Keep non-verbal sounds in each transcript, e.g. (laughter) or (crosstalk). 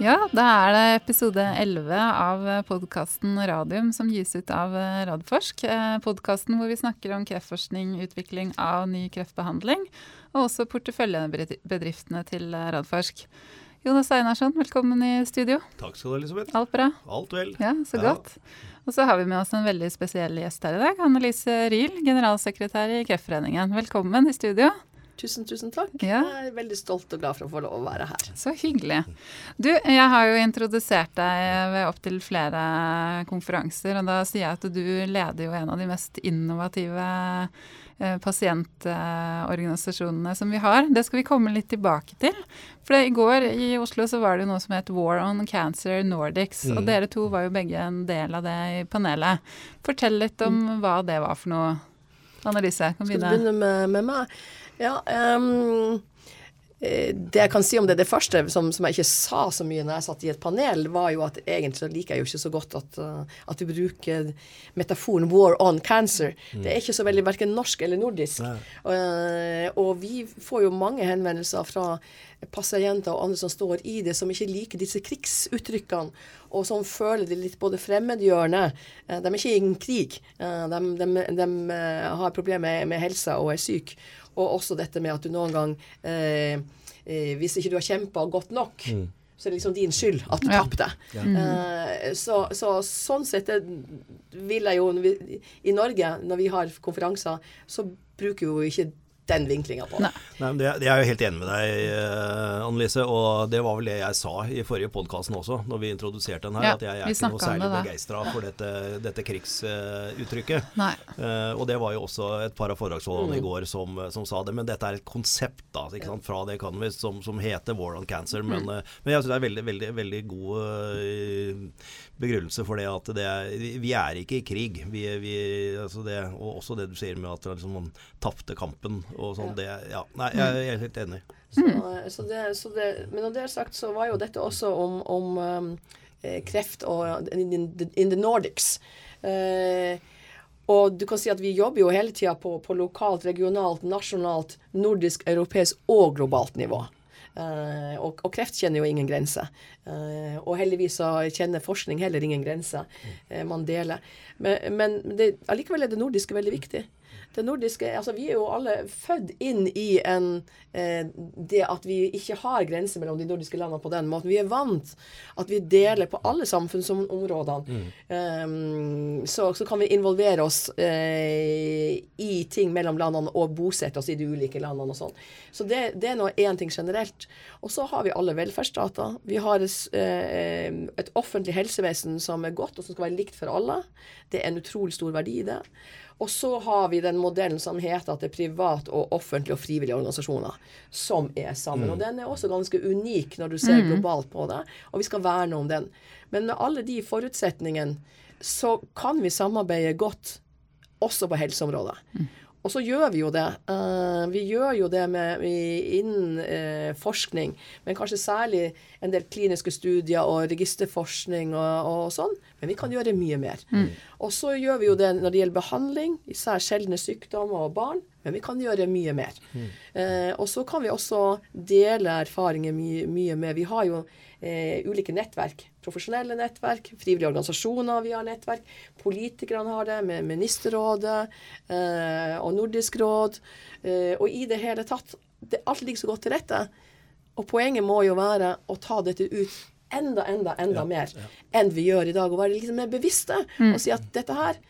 Ja, da er det episode 11 av podkasten Radium som gis ut av Radforsk. Podkasten hvor vi snakker om kreftforskning, utvikling av ny kreftbehandling, og også porteføljebedriftene til Radforsk. Jonas Einarsson, velkommen i studio. Takk skal du ha, Elisabeth. Alt bra? Alt vel. Ja, så godt. Og så har vi med oss en veldig spesiell gjest her i dag. Annelise Ryel, generalsekretær i Kreftforeningen. Velkommen i studio. Tusen, tusen takk. Ja. Jeg er veldig stolt og glad for å få lov å være her. Så hyggelig. Du, jeg har jo introdusert deg ved opptil flere konferanser, og da sier jeg at du leder jo en av de mest innovative eh, pasientorganisasjonene som vi har. Det skal vi komme litt tilbake til. For i går i Oslo så var det jo noe som het War on Cancer Nordics, mm. og dere to var jo begge en del av det i panelet. Fortell litt om mm. hva det var for noe. Annelise, kan begynne. Skal du begynne med, med meg? Ja, um, det jeg kan si om det, det første som, som, jeg ikke sa så mye når jeg satt i et panel, var jo at egentlig så liker jeg jo ikke så godt at, uh, at du bruker metaforen 'war on cancer'. Mm. Det er ikke så veldig verken norsk eller nordisk. Uh, og vi får jo mange henvendelser fra pasienter og andre som står i det, som ikke liker disse krigsuttrykkene, og som føler det litt både fremmedgjørende. De er ikke i en krig. De, de, de har problemer med, med helsa og er syke. Og også dette med at du noen gang eh, eh, Hvis ikke du har kjempa godt nok, mm. så er det liksom din skyld at du ja. tapte. Ja. Eh, så, så, sånn sett vil jeg jo I Norge, når vi har konferanser, så bruker vi jo ikke den vinklinga på. Nei. Nei, det, Jeg er jo helt enig med deg, uh, Annelise. Og det var vel det jeg sa i forrige podkasten også, når vi introduserte den her. Ja, at jeg er ikke noe særlig begeistra for dette, dette krigsuttrykket. Uh, uh, og det var jo også et par av foredragsholderne mm. i går som, som, sa det. Men dette er et konsept da, sant, fra The Economist som, som, heter War on Cancer. Men, mm. uh, men jeg syns det er veldig, veldig, veldig god begrunnelse for det at det er, vi er ikke i krig. Vi, vi, altså det, og også det du sier med at liksom, man tapte kampen og sånn. Det, ja, nei, jeg er helt enig. Så, så det, så det, men når det er sagt, så var jo dette også om, om um, eh, kreft og in, in the Nordics. Uh, og du kan si at vi jobber jo hele tida på, på, lokalt, regionalt, nasjonalt, nordisk, europeisk og globalt nivå. Uh, og, og, kreft kjenner jo ingen grenser. Uh, og heldigvis så kjenner forskning heller ingen grenser. Uh, man deler. Men, men det, allikevel er det nordiske veldig viktig det nordiske altså Vi er jo alle født inn i en, eh, det at vi ikke har grenser mellom de nordiske landene på den måten. Vi er vant at vi deler på alle samfunnsområdene. Mm. Um, så, så, kan vi involvere oss eh, i ting mellom landene og bosette oss i de ulike landene og sånn. Så det, det er nå én ting generelt. Og så har vi alle velferdsstater. Vi har et, eh, et offentlig helsevesen som er godt, og som skal være likt for alle. Det er en utrolig stor verdi i det. Og så har vi den modellen som heter at det er privat og offentlige og frivillige organisasjoner som er sammen. Mm. Og den er også ganske unik når du ser mm. globalt på det, og vi skal verne om den. Men med alle de forutsetningene så kan vi samarbeide godt også på helseområdet. Mm. Og så gjør vi jo det. Uh, vi gjør jo det med, innen uh, forskning, men kanskje særlig en del kliniske studier og registerforskning og, og sånn. Men vi kan gjøre mye mer. Mm. Og så gjør vi jo det når det gjelder behandling, især sjeldne sykdommer og barn. Men vi kan gjøre mye mer. Mm. Eh, og så kan vi også dele erfaringer mye, mye mer. Vi har jo eh, ulike nettverk. Profesjonelle nettverk, frivillige organisasjoner vi har nettverk. Politikerne har det, med Ministerrådet eh, og Nordisk råd. Eh, og i det hele tatt det, Alt ligger så godt til rette. Og poenget må jo være å ta dette ut enda, enda, enda ja, mer ja. enn vi gjør i dag. Og være liksom mer bevisste mm. og si at dette her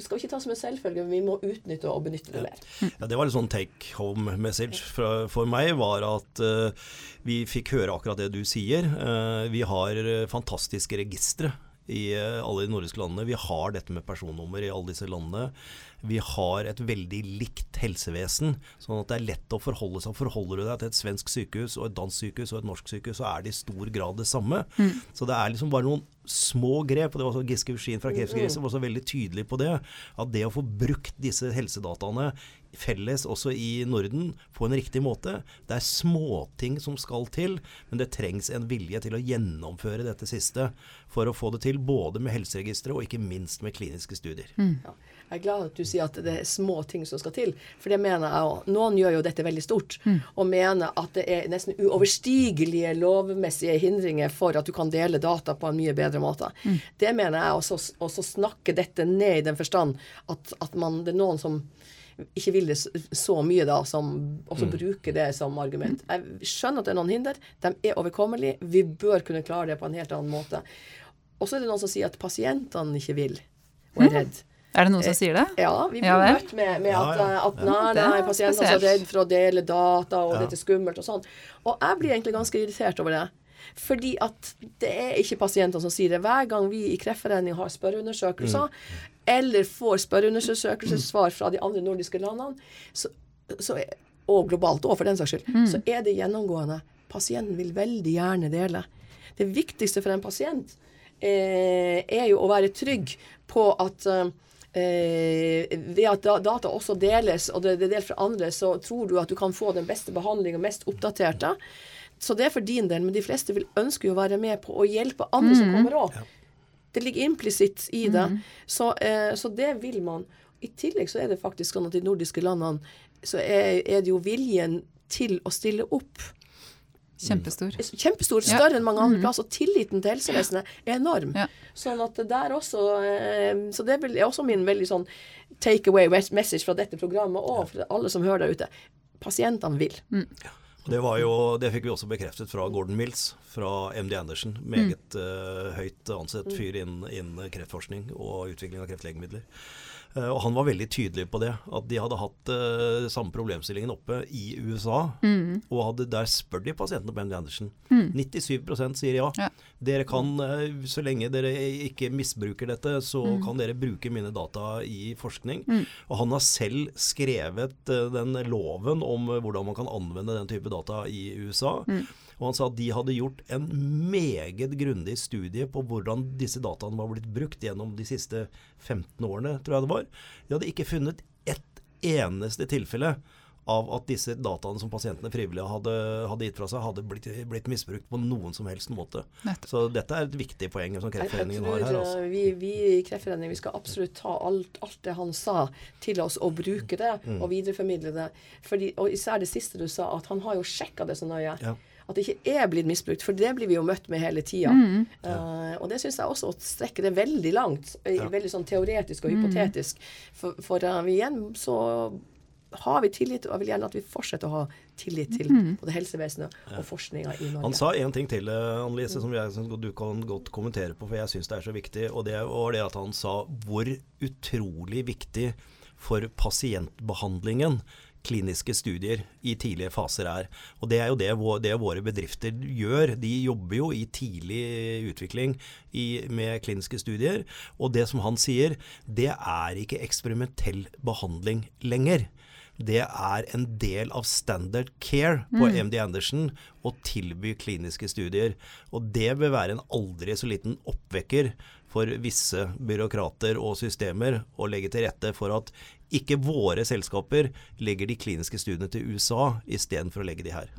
det skal ikke ta som en selvfølge, men vi må utnytte og benytte det mer. Ja, det var litt sånn take home message for, for meg, var at uh, vi fikk høre akkurat det du sier. Uh, vi har fantastiske registre i alle de nordiske landene. Vi har dette med personnummer i alle disse landene. Vi har et veldig likt helsevesen, sånn at det er lett å forholde seg. Forholder du deg til et svensk sykehus og et dansk sykehus og et norsk sykehus, så er det i stor grad det samme. Mm. Så det er liksom bare noen små grep. og det var også Giske Uskin fra Kreftgris var så veldig tydelig på det. At det å få brukt disse helsedataene felles også i Norden på en riktig måte. Det er småting som skal til, men det trengs en vilje til å gjennomføre dette siste for å få det til både med helseregistre og ikke minst med kliniske studier. Mm. Ja. Jeg er glad at du sier at det er små ting som skal til, for det mener jeg òg. Noen gjør jo dette veldig stort, og mener at det er nesten uoverstigelige lovmessige hindringer for at du kan dele data på en mye bedre måte. Det mener jeg også, også snakke dette ned i den forstand at, at man, det er noen som ikke vil det så mye, da, som også bruker det som argument. Jeg skjønner at det er noen hinder. De er overkommelige. Vi bør kunne klare det på en helt annen måte. Og så er det noen som sier at pasientene ikke vil, og er redd. Er det noen som sier det? Ja, vi blir Ja møtt med, med at, ja. ja. at nei, er nei, pasientene er så redd for å dele data, og Ja. dette er skummelt og sånn. Og jeg blir egentlig ganske irritert over det. Fordi at det er ikke pasientene som sier det. Hver gang vi i Kreftforeningen har spørreundersøkelser, eller får spørreundersøkelsessvar fra de andre nordiske landene, så, så og globalt òg, for den saks skyld, så er det gjennomgående. Pasienten vil veldig gjerne dele. Det viktigste for en pasient eh, er jo å være trygg på at eh, ved at data også deles, og det, er delt fra andre, så tror du at du kan få den beste behandlingen, mest oppdaterte. Så det er for din del, men de fleste vil ønske jo å være med på å hjelpe andre som kommer òg. Det ligger implisitt i det. Så, eh, så det vil man. I tillegg så er det faktisk sånn at de nordiske landene så er, er det jo viljen til å stille opp Kjempestor. kjempestor, Ja. større enn mange andre plasser. Og tilliten til helsevesenet er enorm. Ja. Sånn at det der også eh, Så det er også min veldig sånn take away message fra dette programmet, og for alle som hører der ute. Pasientene vil. Og Det, var jo, det fikk vi også bekreftet fra Gordon Mills fra MD Andersen. Meget eh, høyt ansett fyr innen, innen kreftforskning og utvikling av kreftlegemidler. Eh, og han var veldig tydelig på det, at de hadde hatt uh, samme problemstillingen oppe i USA. Og hadde der spør de pasientene på MD Andersen. 97 sier ja. Ja. Dere kan, eh, så lenge dere ikke misbruker dette, så kan dere bruke mine data i forskning. Og han har selv skrevet uh, den loven om uh, hvordan man kan anvende den type data i USA. Og han sa at de hadde gjort en meget grundig studie på hvordan disse dataene var blitt brukt gjennom de siste 15 årene, tror jeg det var. De hadde ikke funnet ett eneste tilfelle av at disse dataene som pasientene frivillige hadde, hadde gitt fra seg, hadde blitt, blitt misbrukt på noen som helst måte. Nettopp. Så dette er et viktig poeng som Kreftforeningen har her. Altså. vi, vi i Kreftforeningen vi skal absolutt ta alt, alt det han sa til oss og bruke det Mm. og videreformidle det. Fordi, og især det siste du sa, at han har jo sjekka det så nøye. Ja. At det ikke er blitt misbrukt, for det blir vi jo møtt med hele tida. Eh, og det syns jeg også å strekke det veldig langt. eh, Ja. Veldig sånn teoretisk og hypotetisk. For, for uh, igjen så har vi tillit, og jeg vil gjerne at vi fortsetter å ha tillit til både helsevesenet og forskninga i Norge. Han sa en ting til, Annelise, som, jeg, som du kan godt kommentere på, for jeg syns det er så viktig. Og det var det at han sa hvor utrolig viktig for pasientbehandlingen kliniske studier i tidlige faser er. Og det er jo det, det våre bedrifter gjør. De jobber jo i tidlig utvikling i, med kliniske studier. Og det som han sier, det er ikke eksperimentell behandling lenger. Det er en del av standard care på MD Andersen å tilby kliniske studier. Og det bør være en aldri så liten oppvekker for visse byråkrater og systemer å legge til rette for at ikke våre selskaper legger de kliniske studiene til USA istedenfor å legge de her.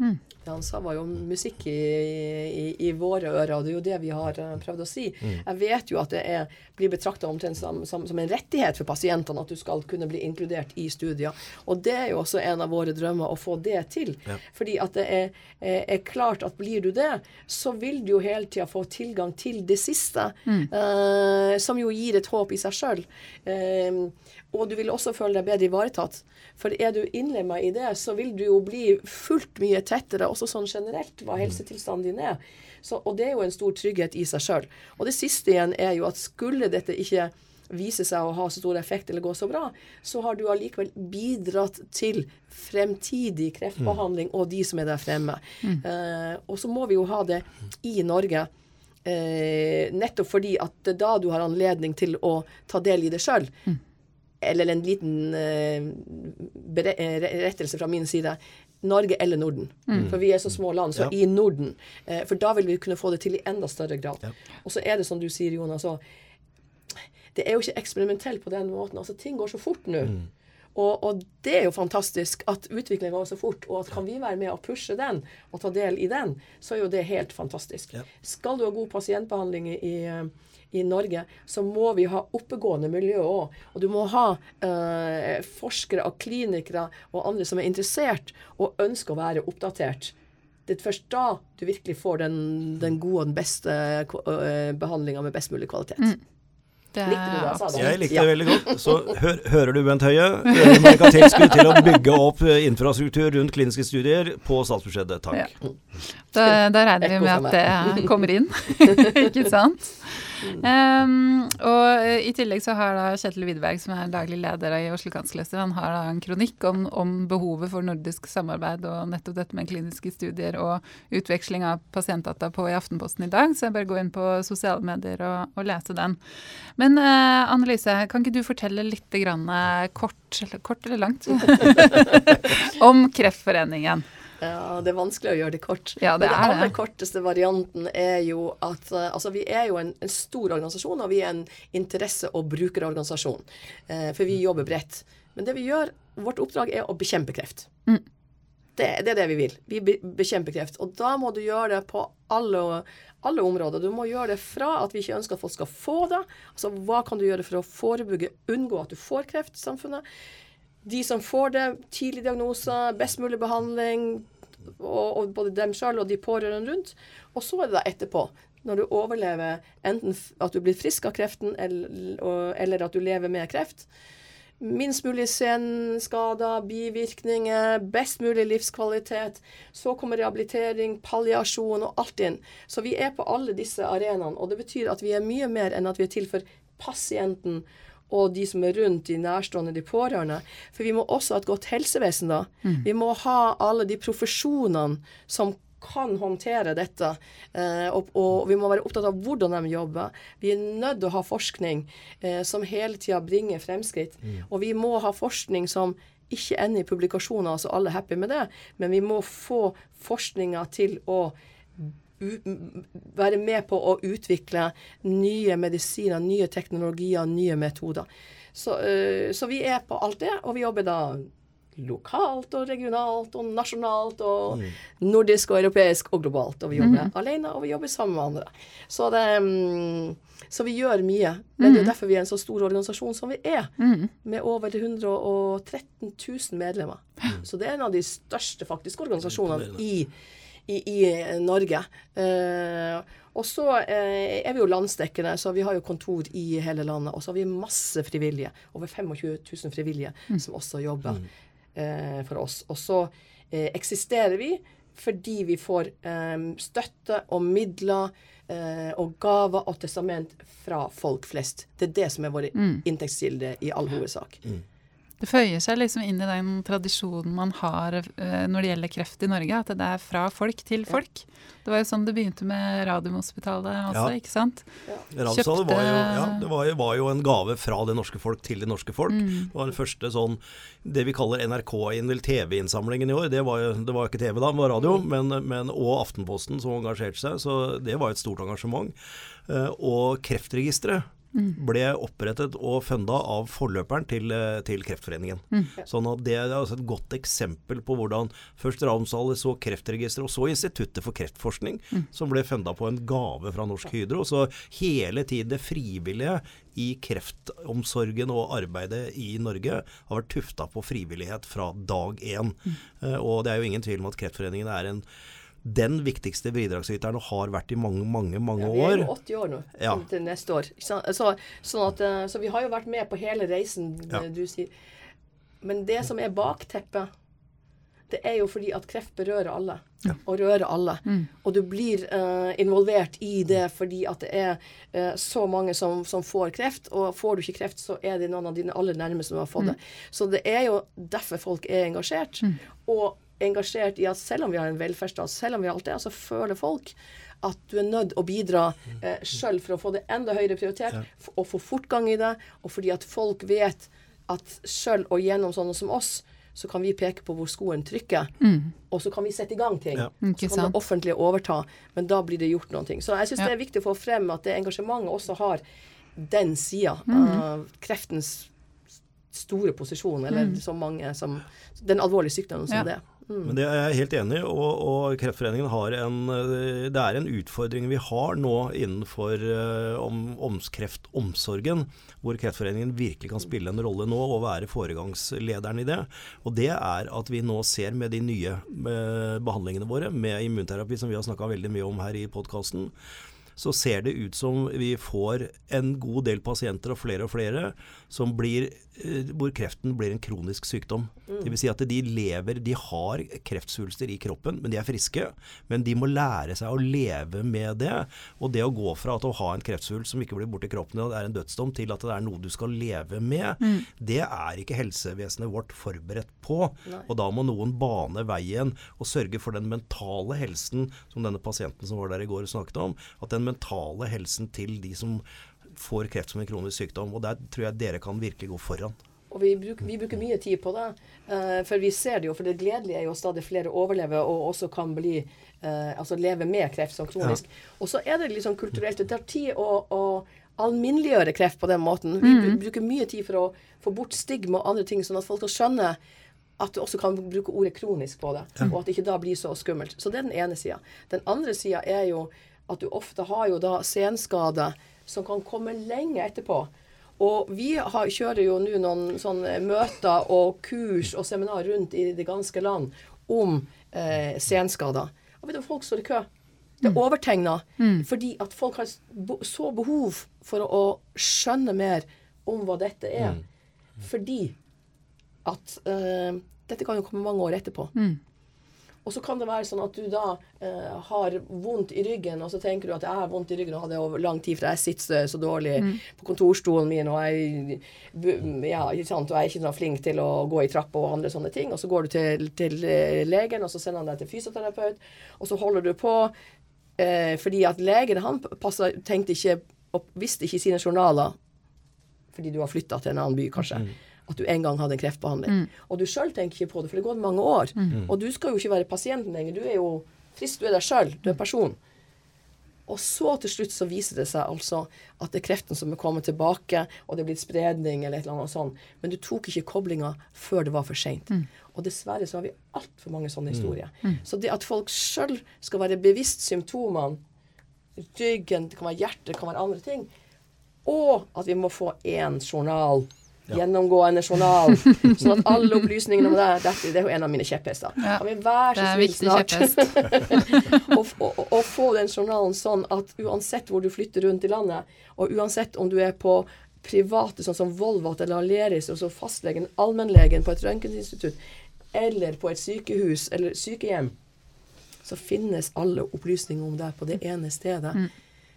Det han sa var jo musikk i, i, i våre ører, og det er jo det vi har eh, prøvd å si. Jeg vet jo at det er, blir betrakta omtrent som, som, som en rettighet for pasientene at du skal kunne bli inkludert i studier. Og det er jo også en av våre drømmer å få det til. Ja. Fordi at det er, er, klart at blir du det, så vil du jo hele tida få tilgang til det siste, eh, som jo gir et håp i seg sjøl. Eh, og du vil også føle deg bedre ivaretatt. For er du innlemma i det, så vil du jo bli fullt mye tettere, også sånn generelt, hva helsetilstanden din er. Så, og det er jo en stor trygghet i seg sjøl. Og det siste igjen er jo at skulle dette ikke vise seg å ha så stor effekt eller gå så bra, så har du allikevel bidratt til fremtidig kreftbehandling og de som er der fremme. Eh, og så må vi jo ha det i Norge. Eh, nettopp fordi at det da du har anledning til å ta del i det sjøl. Eller en liten eh, eh, rettelse fra min side. Norge eller Norden. For vi er så små land. Så Ja. i Norden. Eh, for da vil vi kunne få det til i enda større grad. Ja. Og så er det som du sier, Jonas, så det er jo ikke eksperimentelt på den måten. Altså, ting går så fort nå. Og, og, det er jo fantastisk at utviklingen går så fort, og at kan vi være med og pushe den og ta del i den, så er jo det helt fantastisk. Ja. Skal du ha god pasientbehandling i, i Norge, så må vi ha oppegående miljø òg. Og du må ha eh, forskere og klinikere og andre som er interessert og ønsker å være oppdatert. Det er først da du virkelig får den, den gode og den beste uh, behandlinga med best mulig kvalitet. Mm. Det likte du det sa? du? Jeg likte det veldig godt. Så hør, hører du, Bent Høie, man tilskudd til å bygge opp eh, infrastruktur rundt kliniske studier på statsbudsjettet. Takk. Ja. Da, da regner vi med at det kommer inn, (laughs) ikke sant? Um, og eh, I tillegg så har da Kjetil Widerberg, som er daglig leder i Oslo Kanslerløster, han har da en kronikk om, om, behovet for nordisk samarbeid og nettopp dette med kliniske studier og utveksling av pasientdata på i Aftenposten i dag, så jeg bare går inn på sosiale medier og, og lese den. Men uh, Annelise, kan ikke du fortelle litt grann, uh, kort, kort eller langt (laughs) om Kreftforeningen? Ja, Det er vanskelig å gjøre det kort. Ja, det Men den aller korteste varianten er jo at uh, altså vi er jo en, en, stor organisasjon, og vi er en interesse- og brukerorganisasjon. Uh, for vi jobber bredt. Men det vi gjør, vårt oppdrag er å bekjempe kreft. Mm. Det, det, er det vi vil. Vi bekjemper kreft. Og da må du gjøre det på alle, alle områder. Du må gjøre det fra at vi ikke ønsker at folk skal få det. Altså hva kan du gjøre for å forebygge, unngå at du får kreft i samfunnet de som får det, tidlig diagnose, best mulig behandling, og, og både dem sjøl og de pårørende rundt. Og så er det da etterpå, når du overlever enten at du blir frisk av kreften, eller, eller at du lever med kreft. Minst mulig senskader, bivirkninger, best mulig livskvalitet. Så kommer rehabilitering, palliasjon og alt inn. Så vi er på alle disse arenaene. Og det betyr at vi er mye mer enn at vi er til for pasienten og de som er rundt, de nærstående, de pårørende. For vi må også ha et godt helsevesen da. Mm. Vi må ha alle de profesjonene som kan håndtere dette. Eh, og, og, vi må være opptatt av hvordan de jobber. Vi er nødt til å ha forskning eh, som hele tida bringer fremskritt. Mm. Og vi må ha forskning som ikke ender i publikasjoner, altså alle er happy med det, men vi må få forskninga til å være med på å utvikle nye medisiner, nye teknologier, nye metoder. Så, uh, så, vi er på alt det, og vi jobber da lokalt og regionalt og nasjonalt og mm. nordisk og europeisk og globalt. Og vi jobber mm. alene, og vi jobber sammen med andre. Så, det, um, så vi gjør mye. Men mm. det er mm. derfor vi er en så stor organisasjon som vi er. Mm. Med over 113 000 medlemmer. Så det er en av de største faktisk organisasjonene i i, i Norge. Eh, og så eh, er vi jo landsdekkende, så vi har jo kontor i hele landet. Og så har vi masse frivillige. Over 25 000 frivillige mm. som også jobber mm. eh, for oss. Og så eksisterer vi fordi vi får støtte og midler eh, og gaver og testament fra folk flest. Det er det som er vår mm. inntektskilde i all hovedsak. Mm. Det føyer seg liksom inn i den tradisjonen man har uh, når det gjelder kreft i Norge, at det er fra folk til folk. Det var jo sånn det begynte med Radiumhospitalet også, ja. ikke sant? Ja. Kjøpte... var, jo, ja, det var jo, var jo, en gave fra det norske folk til det norske folk. Mm. Det var den første sånn det vi kaller NRK-inn, TV-innsamlingen i år. Det var jo det var ikke TV da, det var radio, mm. men, men, og Aftenposten som engasjerte seg. Så det var et stort engasjement. Uh, og Kreftregisteret ble opprettet og funda av forløperen til, eh, til Kreftforeningen. Mm. Sånn at Det er altså et godt eksempel på hvordan først Ravnsdal, så Kreftregisteret og så Instituttet for kreftforskning, mm. som ble funda på en gave fra Norsk Hydro. Så hele tiden det frivillige i kreftomsorgen og arbeidet i Norge har vært tufta på frivillighet fra dag én. Mm. Uh, og det er jo ingen tvil om at Kreftforeningen er en den viktigste bidragsyteren og har vært i mange, mange mange år. Ja, vi er jo 80 år nå ja. til neste år. Så, så, sånn at, eh, så, vi har jo vært med på hele reisen, ja. du sier. Men det som er bakteppet, det er jo fordi at kreft berører alle. Ja. Og rører alle. Mm. Og du blir uh, involvert i det fordi at det er uh, så mange som, som, får kreft. Og får du ikke kreft, så er det noen av dine aller nærmeste som har fått mm. det. Så det er jo derfor folk er engasjert. Mm. Og engasjert i at selv om vi har en velferdsstat, selv om vi har alt det, så føler folk at du er nødt å bidra eh, sjøl for å få det enda høyere prioritert, ja. og få fortgang i det, og fordi at folk vet at sjøl og gjennom sånne som oss, så kan vi peke på hvor skoen trykker, mm. og så kan vi sette i gang ting. Ja. Så kan det offentlige overta, men da blir det gjort noen ting. Så jeg syns ja. det er viktig å få frem at det engasjementet også har den sida mm. av kreftens store posisjon, eller så mange som Den alvorlige sykdommen som Ja. det. Mm. Men det er jeg helt enig i, og, og Kreftforeningen har en eh, Det er en utfordring vi har nå innenfor eh, om, omskreftomsorgen, hvor Kreftforeningen virkelig kan spille en rolle nå og være foregangslederen i det. Og det er at vi nå ser med de nye eh, behandlingene våre, med immunterapi som vi har snakka veldig mye om her i podkasten, så ser det ut som vi får en god del pasienter, og flere og flere, som blir, hvor kreften blir en kronisk sykdom. Det vil si at de lever De har kreftsvulster i kroppen, men de er friske. Men de må lære seg å leve med det. Og det å gå fra at å ha en kreftsvulst som ikke blir borte i kroppen, og det er en dødsdom, til at det er noe du skal leve med, det er ikke helsevesenet vårt forberedt på. Og da må noen bane veien og sørge for den mentale helsen, som denne pasienten som var der i går snakket om, at den mentale helsen til de som får kreft som en kronisk sykdom. Og der tror jeg dere kan virkelig gå foran. Og vi bruker, vi bruker mye tid på det. eh, for vi ser det jo, for det gledelige er jo stadig flere overlever og også kan bli eh, altså leve med kreft som kronisk. Og så er det liksom kulturelt. Det tar tid å, å alminneliggjøre kreft på den måten. Vi bruker mye tid for å få bort stigma og andre ting, sånn at folk skal skjønne at du også kan bruke ordet kronisk på det, og at det ikke da blir så skummelt. Så det er den ene sida. Den andre sida er jo at du ofte har jo da senskader som kan komme lenge etterpå. Og vi har, kjører jo nå noen sånne møter og kurs og seminar rundt i det ganske land om eh, senskader. Og vet du, folk står i kø. Det er overtegna fordi at folk har så behov for å, å skjønne mer om hva dette er. Fordi at eh, dette kan jo komme mange år etterpå. Og så kan det være sånn at du da eh, har vondt i ryggen, og så tenker du at jeg har vondt i ryggen og hadde det over lang tid, for jeg sitter så dårlig på kontorstolen min, og jeg, ja, ikke sant, og jeg er ikke så flink til å gå i trappa og andre sånne ting. Og så går du til, til eh, legen, og så sender han deg til fysioterapeut, og så holder du på. Eh, fordi at legen han passer, tenkte ikke og visste ikke i sine journaler fordi du har flytta til en annen by, kanskje. At du en gang hadde en kreftbehandling. Og du sjøl tenker ikke på det, for det går mange år. Og du skal jo ikke være pasienten lenger. Du er jo frisk, du er deg sjøl. Du er person. Og så til slutt så viser det seg altså at det er kreften som er kommet tilbake, og det er blitt spredning eller et eller annet sånt. Men du tok ikke koblinga før det var for seint. Og dessverre så har vi altfor mange sånne historier. Så det at folk sjøl skal være bevisst symptomene, ryggen, det kan være hjertet, det kan være andre ting, og at vi må få én journal. Gjennomgående journal. (laughs) Sånn at alle opplysningene om det dette, Det er jo en av mine kjepphester. Ja, Kan vi være så snill snart (laughs) og få den journalen sånn at uansett hvor du flytter rundt i landet, og uansett om du er på private, sånn som Volvat eller Aleris, og så fastlegen, allmennlegen på et røntgeninstitutt, eller på et sykehus eller sykehjem, så finnes alle opplysninger om deg på det ene stedet.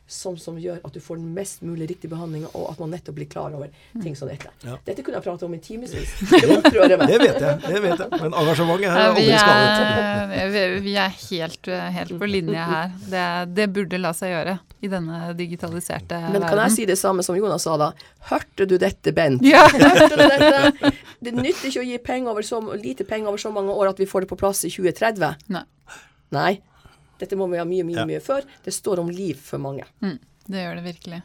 Som, som gjør at du får den mest mulig riktige behandlinga, og at man nettopp blir klar over ting som dette. Ja. Dette kunne jeg prate om i timevis. (laughs) Det opprører meg. Det vet jeg, det vet jeg. Men engasjementet her er aldri skadet. er, vi- vi er helt, helt på linje her. Det, det burde la seg gjøre i denne digitaliserte verden. Men kan jeg si det samme som Jonas sa da? Hørte du dette, Bent? Ja. (laughs) Hørte du dette? Det nytter ikke å gi penger over så, lite penger over så mange år at vi får det på plass i 2030. Nei, Nei. Dette må vi ha mye, mye, Ja. mye før. Det står om liv for mange. mm, det gjør det virkelig.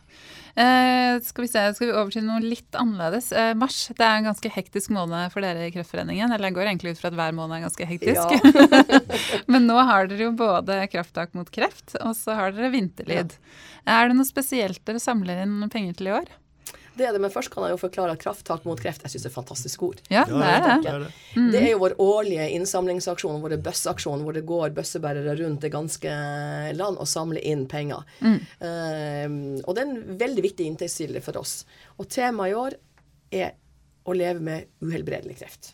Eh, skal vi se, skal vi over til noe litt annerledes. Eh, mars det er en ganske hektisk måned for dere i Kreftforeningen. Eller jeg går egentlig ut fra at hver måned er ganske hektisk. (laughs) Men nå har dere jo både krafttak mot kreft, og så har dere vinterlid. Er det noe spesielt dere samler inn penger til i år? Det er det, men først kan jeg jo forklare at krafttak mot kreft jeg synes det er et fantastisk ord. Ja, det er det. det er det. Det er jo vår årlige innsamlingsaksjon, vår bøsseaksjon, hvor det går bøssebærere rundt det ganske land og samler inn penger. Eh, og det er en veldig viktig inntektskilde for oss. Og temaet i år er å leve med uhelbredelig kreft.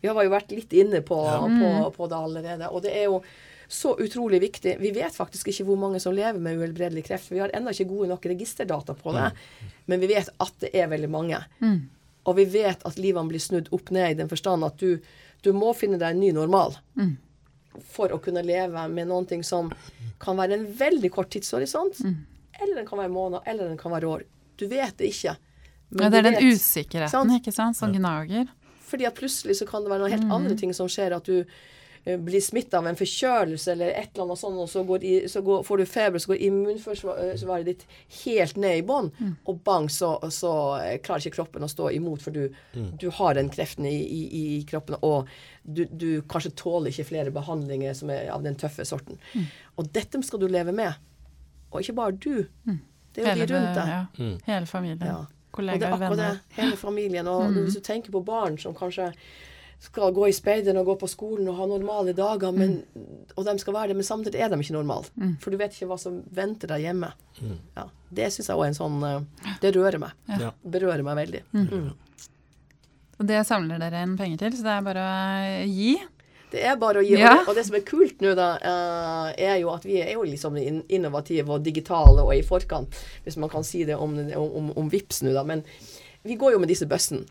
Vi har jo vært litt inne på, på, på det allerede. Og det er jo så utrolig viktig. Vi vet faktisk ikke hvor mange som lever med uhelbredelig kreft. Vi har ennå ikke gode nok registerdata på det. Men vi vet at det er veldig mange. Og vi vet at livene blir snudd opp ned i den forstand at du, du må finne deg en ny normal. For å kunne leve med noen ting som kan være en veldig kort tidshorisont. Eller den kan være måneder, eller den kan være år. Du vet det ikke. Men Ja, det er den vet- usikkerheten sant? ikke sant, som gnager. fordi at plutselig så kan det være noen helt andre ting som skjer. At du blir smitta av en forkjølelse eller et eller annet sånt, og så, går i, så går, får du feber, så går immunforsvaret ditt helt ned i bånn, Mm. og bang, så, så eh, klarer ikke kroppen å stå imot, for du, du har den kreften i, i, i kroppen, og du, du kanskje tåler ikke flere behandlinger som er av den tøffe sorten. Mm. Og dette skal du leve med. Og ikke bare du. Det er jo de rundt deg. Ja, hele familien. Ja. Kollegaer, er akkurat det. Hele familien. Og Mm. hvis du tenker på barn som kanskje skal gå i speideren og gå på skolen og ha normale dager, men, Mm. og de skal være det, men samtidig er de ikke normale. For du vet ikke hva som venter deg hjemme. Ja, det syns jeg òg er en sånn eh, Det rører meg. Ja. Berører meg veldig. Mm. Og det samler dere inn penger til, så det er bare å gi. Det er bare å gi. Ja. Og, det, som er kult nå, da, eh, er jo at vi er jo liksom in- innovative og digitale og i forkant, hvis man kan si det om, om, om Vips nå, da. Men vi går jo med disse bøssene.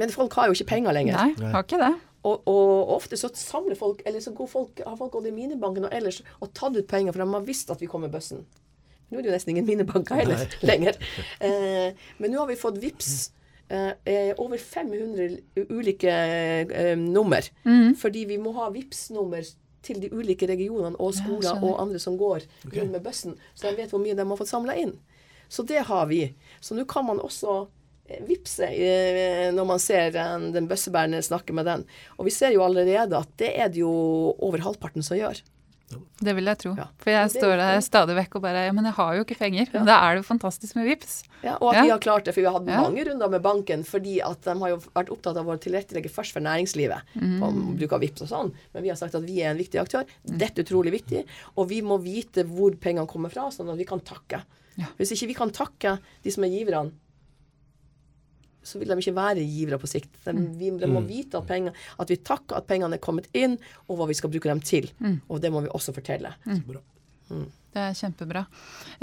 Men folk har jo ikke penger lenger. Nei, har ikke det. Og, og ofte så samler folk, eller så går folk, har folk gått i minibanken og ellers og tatt ut penger, for de har visst at vi kom med bøssen. Nå er det jo nesten ingen minibanker heller (laughs) lenger. Eh, men nå har vi fått VIPS eh, eh, over 500 ulike eh, nummer. Fordi vi må ha VIPS-nummer til de ulike regionene og skoler ja, og andre som går rundt med bøssen, så de vet hvor mye de har fått samla inn. Så det har vi. Så nå kan man også vippse eh, når man ser eh, den bøssebærende snakke med den. Og vi ser jo allerede at det er det jo over halvparten som gjør. Det vil jeg tro. Ja. For jeg står der stadig vekk og bare Ja, men jeg har jo ikke penger. Men da er det jo fantastisk med VIPS. Ja, og at Ja. vi har klart det, for vi har hatt Ja. mange runder med banken fordi at de har jo vært opptatt av å tilrettelegge først for næringslivet Mm. på bruk av VIPS og sånn. Men vi har sagt at vi er en viktig aktør. Dette er utrolig viktig. Og vi må vite hvor pengene kommer fra, sånn at vi kan takke. Ja. Hvis ikke vi kan takke de som er giverne, så vil de ikke være givere på sikt. De, Mm. vi, de må vite at, penger, at vi takker at pengene er kommet inn, og hva vi skal bruke dem til. Mm. Og det må vi også fortelle. Mm. Det er kjempebra.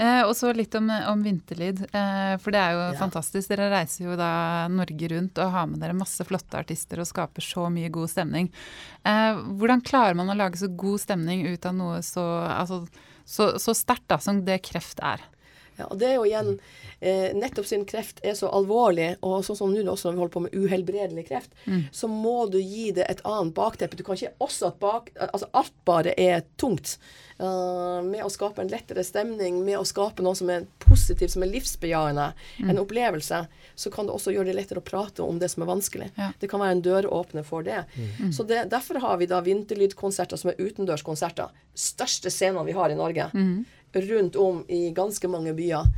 Eh, og så litt om, om Vinterlyd. Eh, for det er jo Ja. fantastisk. Dere reiser jo da Norge rundt og har med dere masse flotte artister og skaper så mye god stemning. Eh, hvordan klarer man å lage så god stemning ut av noe så, altså, så, så sterkt som det kreft er? Ja, og det er jo igjen eh, Nettopp siden kreft er så alvorlig, og sånn som nå også når vi holder på med uhelbredelig kreft, så må du gi det et annet bakteppe. Du kan ikke også at bak, altså alt bare er tungt. Uh, med å skape en lettere stemning, med å skape noe som er positivt, som er livsbejaende, en opplevelse, så kan det også gjøre det lettere å prate om det som er vanskelig. Ja. Det kan være en døråpner for det. Så det, Derfor har vi da vinterlydkonserter som er utendørskonserter. Største scenene vi har i Norge. Rundt om i ganske mange byer.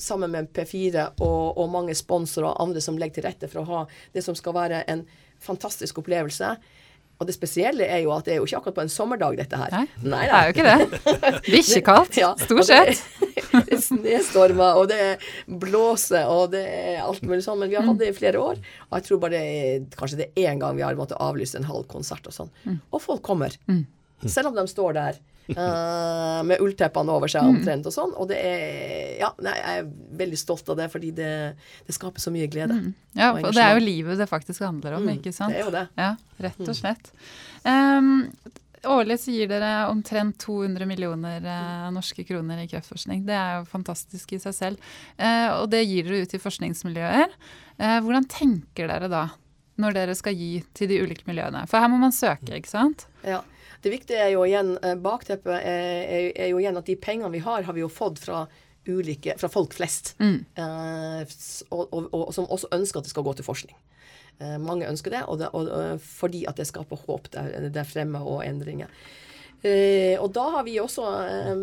Sammen med P4 og, og mange sponsorer og andre som legger til rette for å ha det som skal være en fantastisk opplevelse. Og det spesielle er jo at det er jo ikke akkurat på en sommerdag, dette her. Nei, det er jo ikke det. (laughs) Bikkjekaldt, Ja, stort sett. (laughs) Det er snestormer, og det blåser, og det er alt mulig sånn. Men vi har hatt det i flere år. Og jeg tror bare det er, kanskje det er én gang vi har måttet avlyse en halv konsert og sånn. Og folk kommer. Selv om de står der. Eh, med ullteppene over seg omtrent og sånn. Og det er Ja, nei, jeg er veldig stolt av det, fordi det, det skaper så mye glede. Ja, og og det er jo livet det faktisk handler om, ikke sant? Det er jo det. Ja, rett og slett. Um, årlig så gir dere omtrent 200 millioner eh, norske kroner i kreftforskning. Det er jo fantastisk i seg selv. Eh, og det gir dere ut til forskningsmiljøer. Eh, hvordan tenker dere da, når dere skal gi til de ulike miljøene? For her må man søke, ikke sant? Ja. Det viktige er jo igjen, eh, bakteppet er, er, er jo igjen at de pengene vi har, har vi jo fått fra ulike, fra folk flest. Eh, og, og, og som også ønsker at det skal gå til forskning. Eh, mange ønsker det, og det og, og, fordi at det skaper håp der, der fremme og endringer. Eh, og da har vi også eh,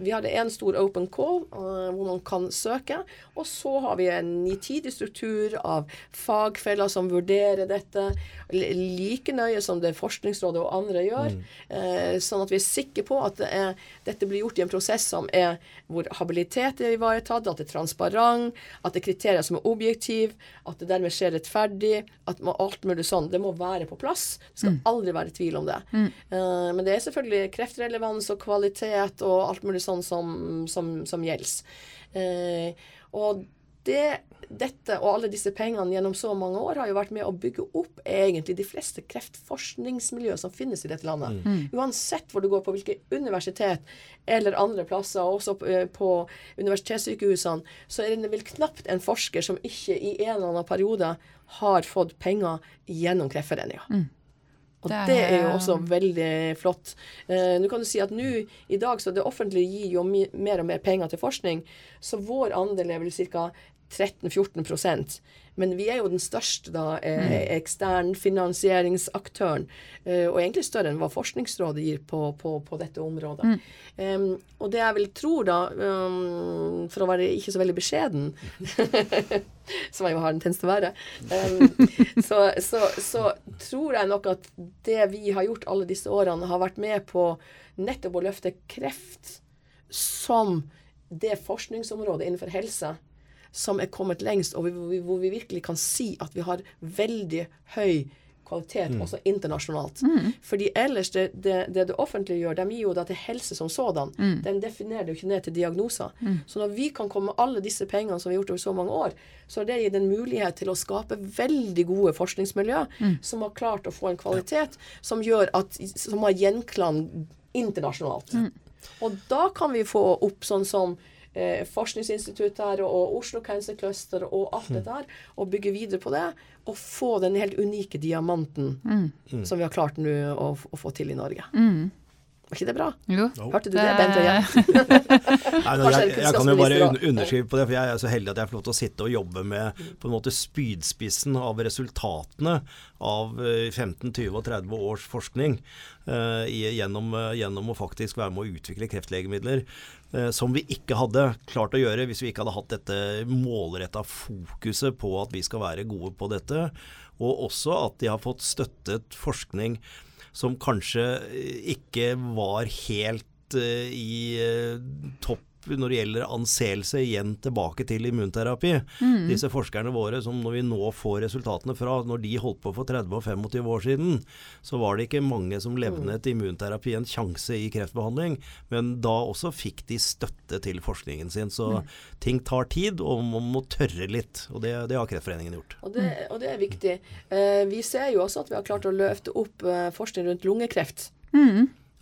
Vi hadde en stor open call eh, hvor man kan søke. Og så har vi en nitidig struktur av fagfeller som vurderer dette like nøye som det Forskningsrådet og andre gjør. Eh, sånn at vi er sikre på at det er, dette blir gjort i en prosess som er hvor habilitet er ivaretatt, at det er transparent, at det er kriterier som er objektive, at det dermed skjer rettferdig, at man, alt mulig sånn. Det må være på plass. Det skal aldri være tvil om det. Eh, men det er selvfølgelig kreftrelevans og kvalitet og alt mulig sånn som, som, som gjelder. Eh, og det, dette og alle disse pengene gjennom så mange år har jo vært med å bygge opp egentlig de fleste kreftforskningsmiljøer som finnes i dette landet. Uansett hvor du går på hvilke universitet eller andre plasser, også på, eh, på universitetssykehusene, så er det vel knapt en forsker som ikke i en eller annen periode har fått penger gjennom Kreftforeninga. Og Og Det det er- jo også veldig flott. Eh, nå kan du si at nå i dag så det offentlige gir jo mer og mer penger til forskning, så vår andel er vel ca. 13-14 Men vi er jo den største da, eh, ekstern finansieringsaktøren. Eh, og egentlig større enn hva Forskningsrådet gir på, på, på dette området. Em, og det jeg vil tro, da, um, for å være ikke så veldig beskjeden (laughs) som jeg jo har en tendens til å være, um, (laughs) så, så, så tror jeg nok at det vi har gjort alle disse årene, har vært med på nettopp å løfte kreft som det forskningsområdet innenfor helse som er kommet lengst, og hvor vi, hvor vi virkelig kan si at vi har veldig høy kvalitet også internasjonalt. Fordi ellers, det, det, det det offentlige gjør, de gir jo da til helse som sådan. De definerer det jo ikke ned til diagnoser. Så når vi kan komme med alle disse pengene som vi har gjort over så mange år, så har det gitt en mulighet til å skape veldig gode forskningsmiljø som har klart å få en kvalitet som gjør at, som har gjenklang internasjonalt. Og da kan vi få opp sånn som eh, Forskningsinstituttet her og, og Oslo Cancer Cluster og alt dette her, og bygge videre på det. Og få den helt unike diamanten som vi har klart nå å, å få til i Norge. Var ikke det bra? Jo. Hørte du det, Bent Høie? (laughs) Jeg, jeg kan jo bare un underskrive på det, for jeg er så heldig at jeg får lov til å sitte og jobbe med på en måte spydspissen av resultatene av eh, 15, 20 og 30 års forskning uh, i, gjennom, eh, gjennom å faktisk være med å utvikle kreftlegemidler. eh, som vi ikke hadde klart å gjøre hvis vi ikke hadde hatt dette målretta fokuset på at vi skal være gode på dette. Og også at de har fått støttet forskning som kanskje eh, ikke var helt eh, i eh, topp når det gjelder anseelse, igjen tilbake til immunterapi. Disse forskerne våre som når vi nå får resultatene fra, når de holdt på for 30 og 25 år siden, så var det ikke mange som levnet immunterapi en sjanse i kreftbehandling, men da også fikk de støtte til forskningen sin. Så ting tar tid, og man må tørre litt, og det, det har Kreftforeningen gjort. Og det, og det er viktig. Eh, vi ser jo også at vi har klart å løfte opp eh, forskning rundt lungekreft. På,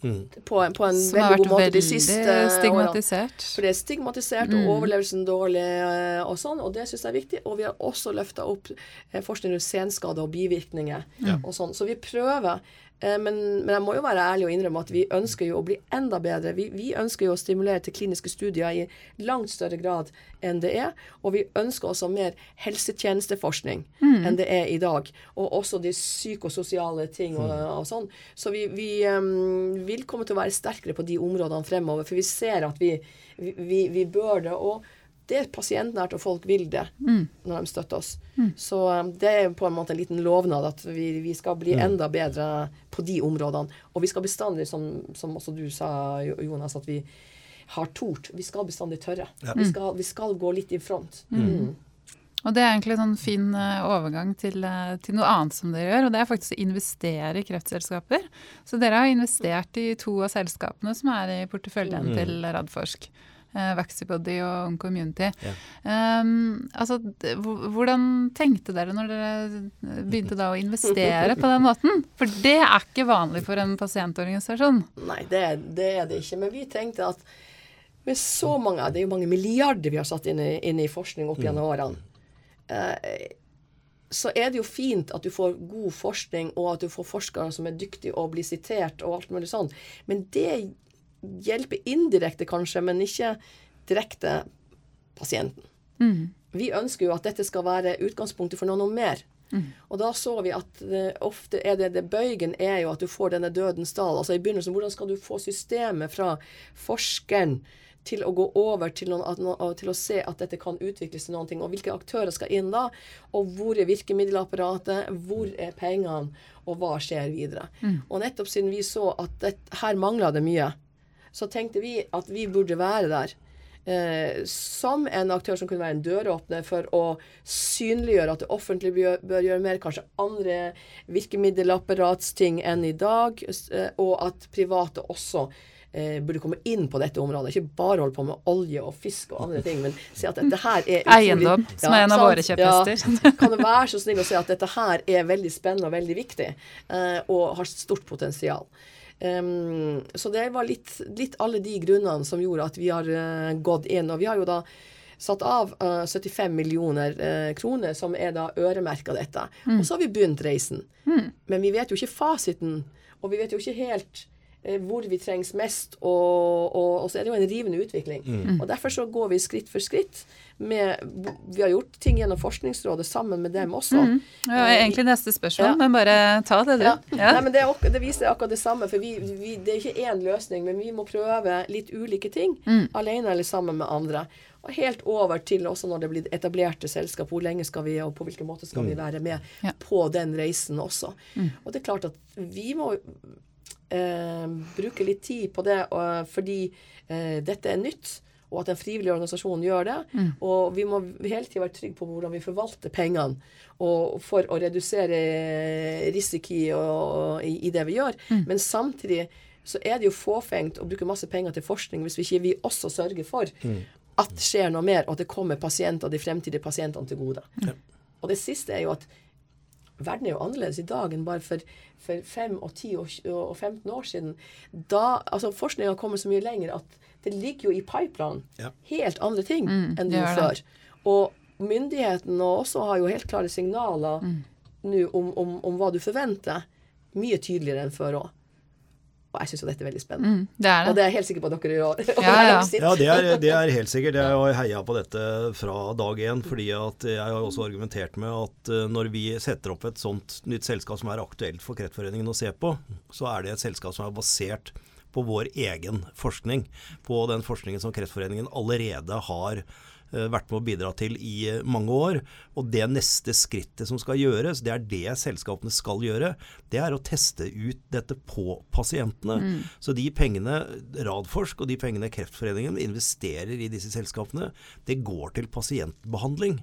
en- på en Som har veldig vært god måte de veldig siste årene. stigmatisert. For det er stigmatisert, og overlevelsen dårlig eh, og sånn, og det syns jeg er viktig. Og vi har også løfta opp eh, forskning rundt senskader og bivirkninger og sånn. Så vi prøver. Eh, Men, men jeg må jo være ærlig og innrømme at vi ønsker jo å bli enda bedre. Vi, vi ønsker jo å stimulere til kliniske studier i langt større grad enn det er. Og vi ønsker også mer helsetjenesteforskning enn det er i dag. Og også de psykososiale ting og, og sånn. Så vi, vi um, vil komme til å være sterkere på de områdene fremover. For vi ser at vi, vi, vi, vi bør det. Og det er pasientnært, og folk vil det når de støtter oss. Så em, det er på en måte en liten lovnad at vi, vi skal bli enda bedre på de områdene. Og vi skal bestandig, som, som også du sa, Jonas, at vi har tort. Vi skal bestandig tørre. Vi, skal, vi skal gå litt i front. Mm. Og det er egentlig en sånn fin eh, overgang til, eh, til noe annet som dere gjør, og det er faktisk å investere i kreftselskaper. Så dere har investert i to av selskapene som er i porteføljen til Radforsk. Eh, Vaxibody og Oncommunity. Ja. Um, altså, hvordan tenkte dere når dere begynte da å investere på den måten? For det er ikke vanlig for en pasientorganisasjon. Nei, det, det er det ikke. Men vi tenkte at med så mange Det er jo mange milliarder vi har satt inn i, inn i forskning opp gjennom årene. Uh, så er det jo fint at du får god forskning, og at du får forskere som er dyktige og blir sitert og alt mulig sånn. Men det hjelper indirekte, kanskje, men ikke direkte pasienten. Vi ønsker jo at dette skal være utgangspunktet for noe, noe mer. Og da så vi at eh, ofte er det, det bøygen er jo at du får denne dødens dal. Altså i begynnelsen, hvordan skal du få systemet fra forskeren til å gå over til, noen, til å se at dette kan utvikles til noen ting. Og hvilke aktører skal inn da? Og hvor er virkemiddelapparatet? Hvor er pengene? Og hva skjer videre? Og nettopp siden vi så at det, her mangla det mye, så tenkte vi at vi burde være der. Eh, som en aktør som kunne være en døråpner for å synliggjøre at det offentlige bør, bør gjøre mer, kanskje andre virkemiddelapparatsting enn i dag, eh, og at private også eh, burde komme inn på dette området. Ikke bare holde på med olje og fisk og andre ting, men si at dette her er utrolig- Eiendom, som er en av våre kjepphester. Ja. Kan du være så snill å si at dette her er veldig spennende og veldig viktig, eh, og har stort potensial. Um, så det var litt, litt alle de grunnene som gjorde at vi har uh, gått inn. Og vi har jo da satt av uh, 75 millioner uh, kroner, som er da øremerka dette. Og så har vi begynt reisen. Men vi vet jo ikke fasiten, og vi vet jo ikke helt eh, hvor vi trengs mest, og, og, og så er det jo en rivende utvikling. Og Derfor så går vi skritt for skritt. Med, vi har gjort ting gjennom Forskningsrådet sammen med dem også. Ja, egentlig neste spørsmål, Ja. men bare ta det, du. Ja. Ja. Nei, men det, er, det viser akkurat det samme. For vi, vi, det er ikke én løsning, men vi må prøve litt ulike ting. Alene eller sammen med andre. Og helt over til også når det blir etablerte selskap. Hvor lenge skal vi, og på hvilken måte skal vi være med Ja. på den reisen også. Og det er klart at vi må eh, bruke litt tid på det og, fordi eh, dette er nytt. Og at en frivillig organisasjon gjør det. Og vi må hele tida være trygge på hvordan vi forvalter pengene og for å redusere risiko og, i, i det vi gjør. Men samtidig så er det jo fåfengt å bruke masse penger til forskning hvis vi ikke vi også sørger for at det skjer noe mer, og at det kommer pasienter, de fremtidige pasientene til gode. Og det siste er jo at verden er jo annerledes i dag enn bare for, for 5 og 10 og, og 15 år siden. Da, altså Forskninga har kommet så mye lenger at det ligger jo i pipeline Ja. helt andre ting enn det gjorde før. Og myndighetene også har jo helt klare signaler nå om, om, om hva du forventer. Mye tydeligere enn før òg. Og jeg syns jo dette er veldig spennende. Mm, det er Og det. det er jeg helt sikker på at dere gjør. Ja, ja. (laughs) Ja, det er, det er helt sikkert. Jeg har heia på dette fra dag én. fordi at jeg har også argumentert med at eh, når vi setter opp et sånt nytt selskap som er aktuelt for Kreftforeningen å se på, så er det et selskap som er basert på vår egen forskning. På den forskningen som Kreftforeningen allerede har vært med å bidra til i eh, mange år. Og det neste skrittet som skal gjøres, det er det selskapene skal gjøre. Det er å teste ut dette på pasientene. Så de pengene Radforsk og de pengene Kreftforeningen investerer i disse selskapene, det går til pasientbehandling.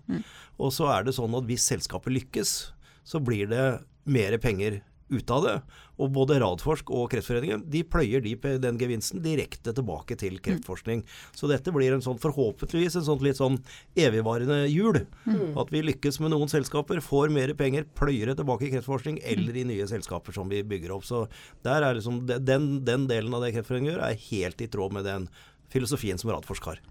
Og så er det sånn at hvis selskapet lykkes, så blir det mer penger ut av det. Og både Radforsk og Kreftforeningen de pløyer de, den gevinsten direkte tilbake til kreftforskning. Så dette blir en sånn forhåpentligvis en sånn litt sånn evigvarende hjul. At vi lykkes med noen selskaper, får mer penger, pløyer det tilbake i kreftforskning eller i nye selskaper som vi bygger opp. Så der er liksom, den, den delen av det Kreftforeningen gjør, er helt i tråd med den filosofien som Radforsk har.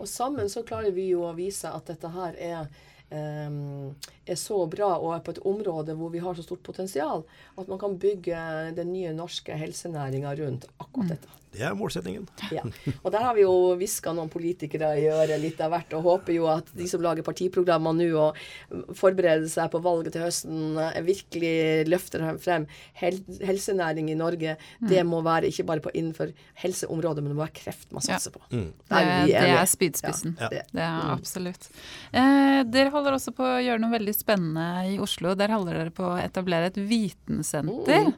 Og sammen så klarer vi jo å vise at dette her er er så bra og er på et område hvor vi har så stort potensial at man kan bygge den nye norske helsenæringa rundt akkurat dette. Det er målsettingen. Ja. Og der har vi jo hviska noen politikere i øret litt av hvert, og håper jo at de som lager partiprogrammer nå og forbereder seg på valget til høsten, eh, virkelig løfter frem hel helsenæring i Norge. Det må være ikke bare på innenfor helseområdet, men det må være kreft man satser på. Mm. Der Det, er det er spydspissen. Ja, det. Det er absolutt. Eh, dere holder også på å gjøre noe veldig spennende i Oslo. Der holder dere på å etablere et vitensenter.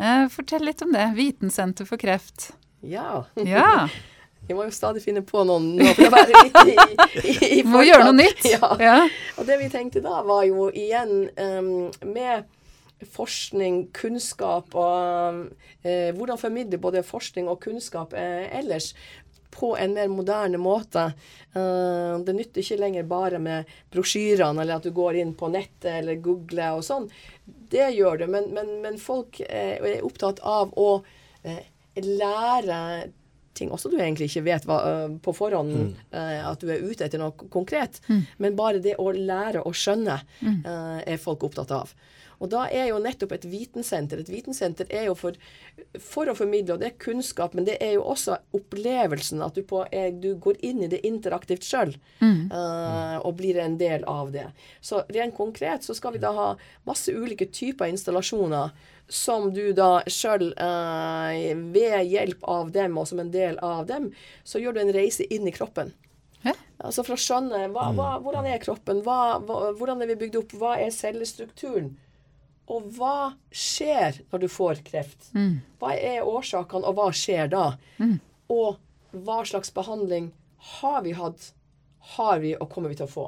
Eh, fortell litt om det. Vitensenter for kreft. Ja. Ja, (laughs) Vi må jo stadig finne på noen noe for å være litt i, i, i må gjøre noe nytt. Ja. Ja. Og det vi tenkte da, var jo igjen um, med forskning, kunnskap og uh, hvordan formidle både forskning og kunnskap uh, ellers på en mer moderne måte. Eh, det nytter ikke lenger bare med brosjyrene, eller at du går inn på nettet eller googler og sånn. Det gjør det, men, men, men folk er opptatt av å lære ting også du egentlig ikke vet hva, øh, på forhånd mm. at du er ute etter noe konkret. Men bare det å lære å skjønne øh, er folk opptatt av. Og da er jo nettopp et vitensenter Et vitensenter er jo for, for å formidle, og det er kunnskap, men det er jo også opplevelsen. At du, på, er, du går inn i det interaktivt sjøl og blir en del av det. Så rent konkret så skal vi da ha masse ulike typer installasjoner som du da sjøl ved hjelp av dem og som en del av dem, så gjør du en reise inn i kroppen. Hæ? Altså for å skjønne hva, hva, hvordan er kroppen, hva, hva, hvordan er vi bygd opp, hva er cellestrukturen? Og hva skjer når du får kreft? Hva er årsakene, og hva skjer da? Og hva slags behandling har vi hatt? Har vi, og kommer vi til å få?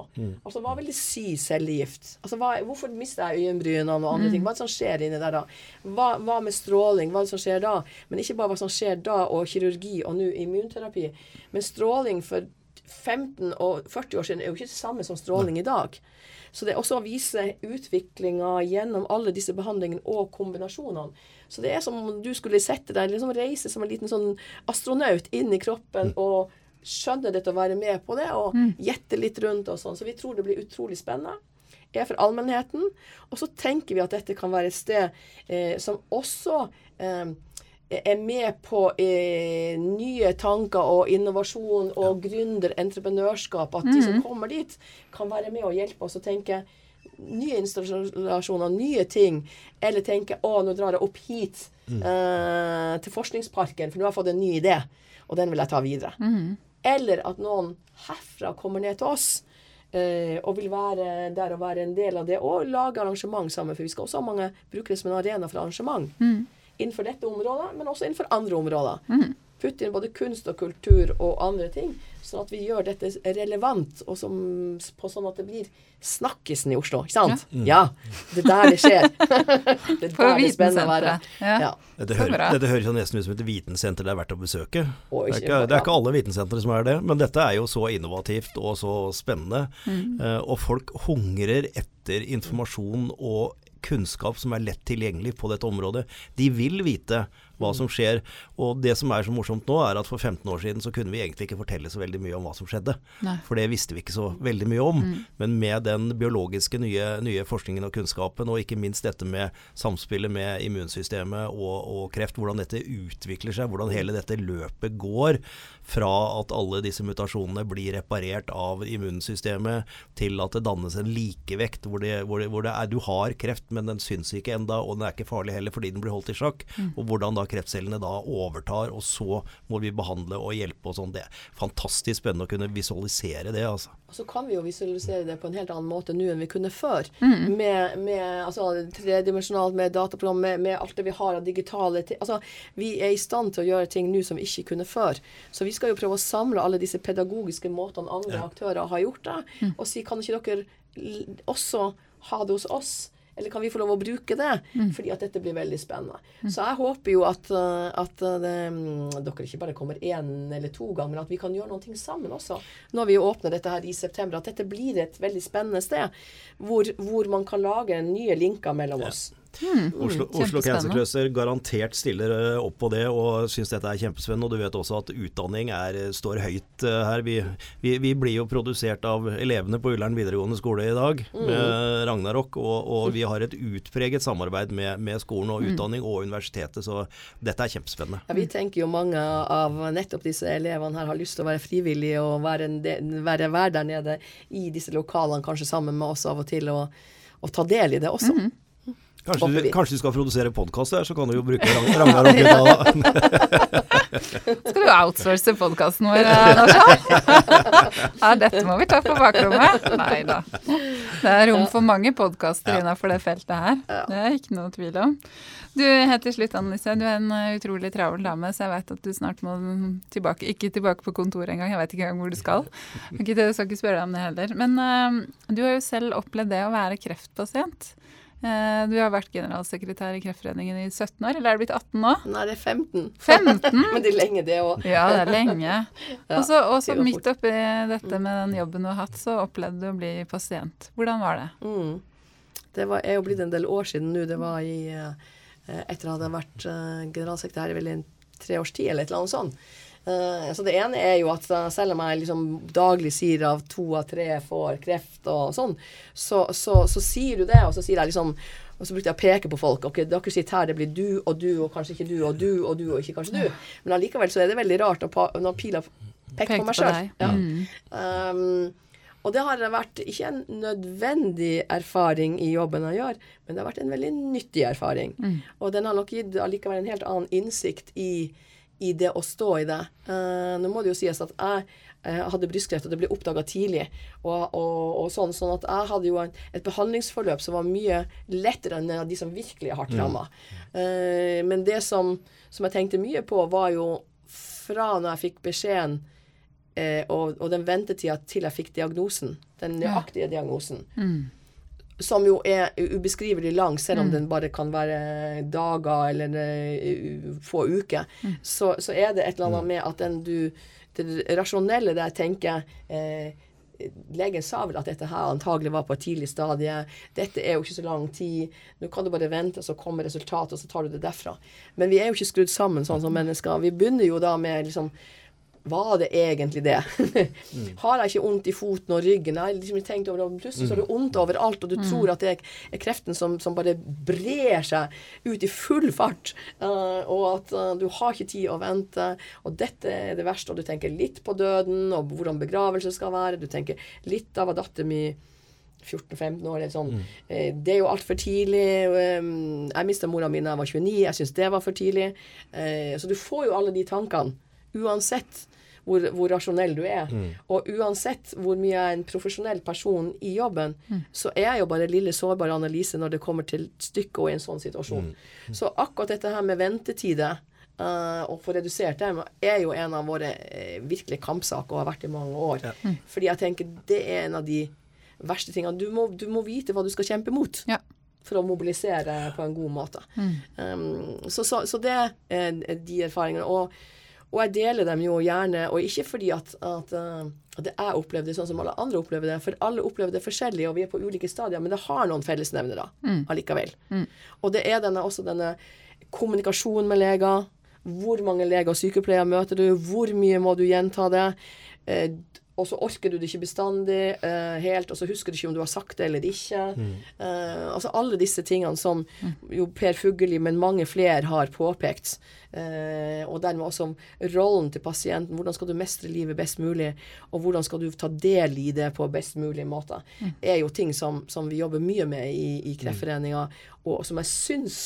Altså, Hva vil det si cellegift? Altså, hva, Hvorfor mister jeg øyenbrynene og andre ting? Hva er det som skjer inni der da? Hva, hva med stråling? Hva er det som skjer da? Men ikke bare hva som skjer da, og kirurgi, og nå immunterapi. Men stråling for 15 og 40 år siden er jo ikke det samme som stråling i dag. Så det er også å vise utviklinga gjennom alle disse behandlingene og kombinasjonene. Så det er som om du skulle sette deg, liksom reise som en liten sånn astronaut inn i kroppen og skjønne dette og være med på det, og gjette litt rundt og sånn. Så vi tror det blir utrolig spennende. Er for allmennheten. Og så tenker vi at dette kan være et sted eh, som også eh, er med på eh, nye tanker og innovasjon og gründer, entreprenørskap. At de som kommer dit, kan være med og hjelpe oss å tenke nye installasjoner, nye ting. Eller tenke å, nå drar jeg opp hit eh, til Forskningsparken, for nå har jeg fått en ny idé, og den vil jeg ta videre. Eller at noen herfra kommer ned til oss. eh, og vil være der og være en del av det, og lage arrangement sammen. For vi skal også ha mange brukere som en arena for arrangement innenfor dette området, men også innenfor andre områder. Putte inn både kunst og kultur og andre ting, sånn at vi gjør dette relevant, og som, på sånn at det blir snakkisen i Oslo. Ikke sant? Ja. Det er der det skjer. (laughs) det er der det er spennende å være. Ja. Ja. Dette, hører, dette høres jo nesten ut som et vitensenter det er verdt å besøke. Og Det er, ikke- ikke, det er ikke alle vitensentre som er det, men dette er jo så innovativt og så spennende. Eh, og folk hungrer etter informasjon og kunnskap som er lett tilgjengelig på dette området. De vil vite hva som skjer. Og det som er så morsomt nå, er at for 15 år siden så kunne vi egentlig ikke fortelle så veldig mye om hva som skjedde. Nei. For det visste vi ikke så veldig mye om. Men med den biologiske nye, nye forskningen og kunnskapen, og ikke minst dette med samspillet med immunsystemet og, og kreft, hvordan dette utvikler seg, hvordan hele dette løpet går fra at alle disse mutasjonene blir reparert av immunsystemet, til at det dannes en likevekt hvor, det, hvor, det, hvor det er, du har kreft, men den syns ikke enda, og den er ikke farlig heller fordi den blir holdt i sjakk. Og hvordan da kreftcellene da overtar, og så må vi behandle og hjelpe og sånn. Det er fantastisk spennende å kunne visualisere det, altså. Og så kan vi jo visualisere det på en helt annen måte nå enn vi kunne før. Mm. Med, med altså, tredimensjonalt, med dataprogram, med, med alt det vi har av digitale ting. Altså, vi er i stand til å gjøre ting nå som vi ikke kunne før. Så vi skal jo prøve å samle alle disse pedagogiske måtene andre aktører har gjort det, Mm. og si kan ikke dere også ha det hos oss? Eller kan vi få lov å bruke det? Mm. Fordi at dette blir veldig spennende. Så jeg håper jo at, uh, at uh, det, mm, dere ikke bare kommer én eller to ganger, men at vi kan gjøre noe sammen også. Når vi åpner dette her i september. At dette blir et veldig spennende sted. Hvor, hvor man kan lage nye linker mellom oss. Oslo, Oslo Cancer. Garantert stiller eh, opp på det og syns dette er kjempespennende. Og du vet også at utdanning er, eh, står høyt eh, her. Vi, vi, vi blir jo produsert av elevene på Ullern videregående skole i dag, med Ragnarok. Og, og vi har et utpreget samarbeid med, med skolen og utdanning og universitetet, så dette er kjempespennende. Ja, vi tenker jo mange av nettopp disse elevene her har lyst til å være frivillige og være, en del, være, være der nede i disse lokalene, kanskje sammen med oss av og til, og, og ta del i det også. Kanskje du, kanskje du skal produsere podkast her, så kan du jo bruke Ragn- (laughs) Ragnarok. da. Skal du outsource podkasten vår, Nasha? (laughs) Ja, dette må vi ta på bakrommet. Nei da. Det er rom for mange podkaster innafor det feltet her. Det er ikke noe tvil om. Du, helt til slutt, Annelise. Du er en eh, utrolig travel dame, så jeg vet at du snart må tilbake Ikke tilbake på kontoret engang, jeg vet ikke engang hvor du skal. Ikke, jeg skal ikke spørre deg om det heller. Men uh, du har jo selv opplevd det å være kreftpasient. Eh, du har vært generalsekretær i Kreftforeningen i 17 år, eller er det blitt 18 nå? Nei, det er 15. 15? (laughs) Men det er lenge, det òg. Ja, det er lenge. (laughs) Og så midt oppi dette med den jobben du har hatt, så opplevde du å bli pasient. Hvordan var det? Mm. Det var, er jo blitt en del år siden nå. Det var i Etter at jeg hadde vært eh, generalsekretær i vel en tre års tid, eller et eller annet sånt. Eh, så det ene er jo at selv om jeg liksom daglig sier av to av tre får kreft og sånn, så, så, så sier du det, og så sier jeg liksom og så brukte jeg å peke på folk. ok, Dere sitter her, det blir du og du, og kanskje ikke du og du og du, og ikke kanskje du. Men allikevel så er det veldig rart når, når pila peker på meg sjøl. Ja. Mm. Um, og det har vært ikke en nødvendig erfaring i jobben jeg gjør, men det har vært en veldig nyttig erfaring. Og den har nok gitt allikevel en helt annen innsikt i, i det å stå i det. Uh, nå må det jo sies at jeg eh, hadde brystkreft, og det ble oppdaga tidlig. Og, og, og sånn, sånn at jeg hadde jo en, et behandlingsforløp som var mye lettere enn de som virkelig er hardt ramma. Uh, men det som, som jeg tenkte mye på, var jo fra når jeg fikk beskjeden eh, og, og den ventetida til jeg fikk diagnosen, den nøyaktige diagnosen, som jo er ubeskrivelig lang, selv om den bare kan være dager eller eh, få uker, så, så er det et eller annet med at den du Det rasjonelle der tenker eh, Legen sa vel at dette her antagelig var på et tidlig stadie. Dette er jo ikke så lang tid. Nå kan du bare vente, så kommer resultatet, og så tar du det derfra. Men vi er jo ikke skrudd sammen sånn som mennesker. Vi begynner jo da med liksom var det egentlig det? (laughs) Har jeg ikke vondt i foten og ryggen? Jeg har liksom ikke tenkt over det, og Plutselig så har du vondt overalt, og du tror at det er kreften som, som bare brer seg ut i full fart. uh, og at uh, du har ikke tid å vente. Og dette er det verste. Og du tenker litt på døden, og hvordan begravelse skal være. Du tenker litt av hva dattera mi 14-15 år. Eller sånn. Eh, Det er jo altfor tidlig. Jeg mista mora mi da jeg var 29. Jeg syns det var for tidlig. Eh, Så du får jo alle de tankene, uansett hvor, hvor rasjonell du er. Og uansett hvor mye jeg er en profesjonell person i jobben, så er jeg jo bare lille sårbare analyse når det kommer til stykket og i en sånn situasjon. Så akkurat dette her med ventetider å og få redusert dem, er jo en av våre uh, virkelige kampsaker og har vært i mange år. Fordi jeg tenker det er en av de verste tingene. Du må, du må vite hva du skal kjempe mot Ja. for å mobilisere på en god måte. Um, så, så, så det er de erfaringene. Og, og jeg deler dem jo gjerne, og ikke fordi at, at, uh, at jeg opplever det sånn som alle andre opplever det, for alle opplever det forskjellig, og vi er på ulike stadier, men det har noen fellesnevnere allikevel. Og det er denne, også denne kommunikasjonen med leger. Hvor mange leger og sykepleiere møter du? Hvor mye må du gjenta det? Og så orker du det ikke bestandig uh, helt, og så husker du ikke om du har sagt det eller ikke. Eh, altså alle disse tingene som jo Per Fugelli, men mange flere har påpekt. Uh, og dermed også rollen til pasienten. Hvordan skal du mestre livet best mulig, og hvordan skal du ta del i det på best mulig måte. er jo ting som, som vi jobber mye med i, i Kreftforeninga, og som jeg syns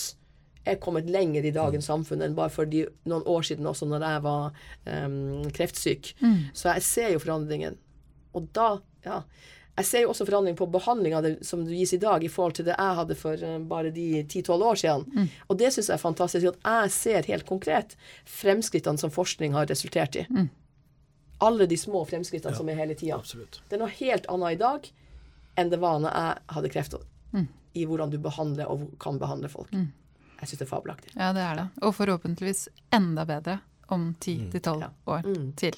er kommet lenger i dagens samfunn enn bare for de, noen år siden også, når jeg var um, kreftsyk. Så jeg ser jo forandringen. Og da, ja Jeg ser jo også forandring på behandlinga som gis i dag, i forhold til det jeg hadde for eh, bare de 10-12 år siden. Og det syns jeg er fantastisk. At jeg ser helt konkret fremskrittene som forskning har resultert i. Alle de små fremskrittene som er hele tida. Det er noe helt annet i dag enn det var når jeg hadde kreft. I hvordan du behandler og kan behandle folk. Jeg syns det er fabelaktig. Ja, det er det. Og forhåpentligvis enda bedre om 10-12 Ja. år Mm. til.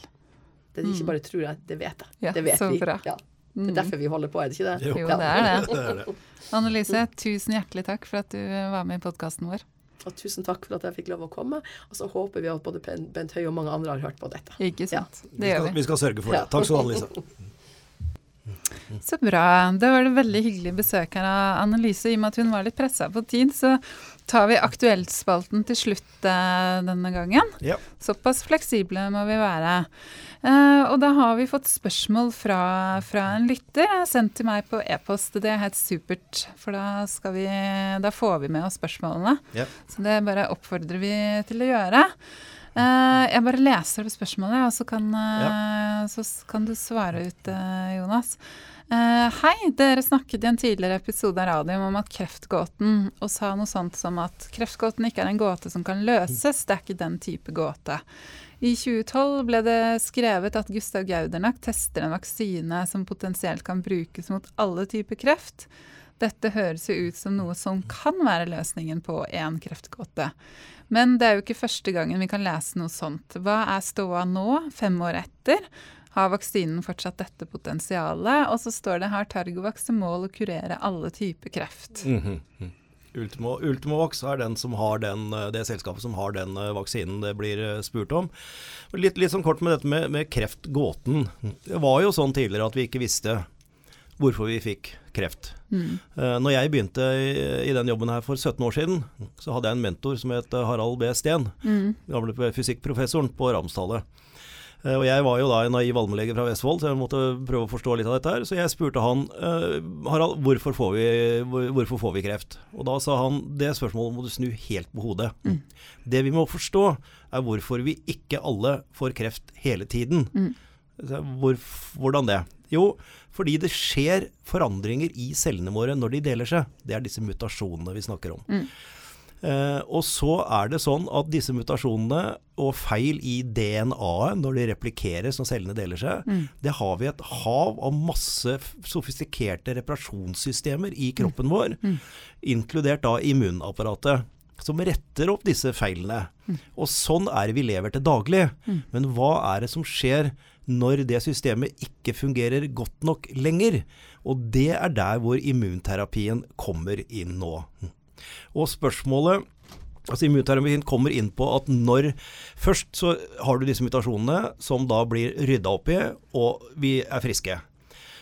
Det er ikke bare tror jeg, det vet jeg. Ja, det vet så vi. bra. Ja. Det er derfor vi holder på, er det ikke det? Jo. Jo, Ja. det er det. (laughs) Det er det. Annelise, tusen hjertelig takk for at du var med i podkasten vår. Og tusen takk for at jeg fikk lov å komme. Og så håper vi at både Bent Høie og mange andre har hørt på dette. Ikke sant? Ja. Det gjør skal, vi. vi skal sørge for Ja. det. Takk skal du ha, Annelise. Så bra. Det var det veldig hyggelig besøk her av Annelise. I og med at hun var litt pressa på tid, så tar vi Aktuelt-spalten til slutt eh, denne gangen. Ja. Såpass fleksible må vi være. Eh, og da har vi fått spørsmål fra, fra en lytter sendt til meg på e-post. Det er helt supert, for da, vi, da får vi med oss spørsmålene. Ja. Så det bare oppfordrer vi til å gjøre. Eh, jeg bare leser opp spørsmålet, og så kan, ja. så kan du svare ut, eh, Jonas. Eh, hei, dere snakket i en tidligere episode av radioen om at kreftgåten, og sa noe sånt som at kreftgåten ikke er en gåte som kan løses, det er ikke den type gåte. I 2012 ble det skrevet at Gustav Gaudernack tester en vaksine som potensielt kan brukes mot alle typer kreft. Dette høres jo ut som noe som kan være løsningen på én kreftgåte. Men det er jo ikke første gangen vi kan lese noe sånt. Hva er ståa nå, fem år etter? Har vaksinen fortsatt dette potensialet? Og så står det har Targovax som mål å kurere alle typer kreft. Mm -hmm. Ultimo, er den som har den, eh, det selskapet som har den eh, vaksinen det blir eh, spurt om. Litt, litt sånn kort med dette med, med kreftgåten. Det var jo sånn tidligere at vi ikke visste hvorfor vi fikk kreft. Mm. Eh, Når jeg begynte i, den jobben her for 17 år siden, så hadde jeg en mentor som het eh, Harald B. Steen. Mm. Gamle fysikkprofessoren på Ramstallet. Eh, Og jeg var jo da en naiv allmennlege fra Vestfold, så jeg måtte prøve å forstå litt av dette her. Så jeg spurte han Harald, hvorfor får, vi, hvorfor får vi kreft? Og da sa han det spørsmålet må du snu helt på hodet. Det vi må forstå, er hvorfor vi ikke alle får kreft hele tiden. Mm. Hvor, hvordan det? Jo, fordi det skjer forandringer i cellene våre når de deler seg. Det er disse mutasjonene vi snakker om. Eh, og så er det sånn at disse mutasjonene og feil i DNA-et når de replikeres når cellene deler seg, det har vi et hav av masse sofistikerte reparasjonssystemer i kroppen vår, inkludert da immunapparatet, som retter opp disse feilene. Og sånn er det vi lever til daglig. Men hva er det som skjer når det systemet ikke fungerer godt nok lenger? Og det er der hvor immunterapien kommer inn nå. Og spørsmålet Altså Immunterapien kommer inn på at når Først så har du disse mutasjonene som da blir rydda opp i, og vi er friske.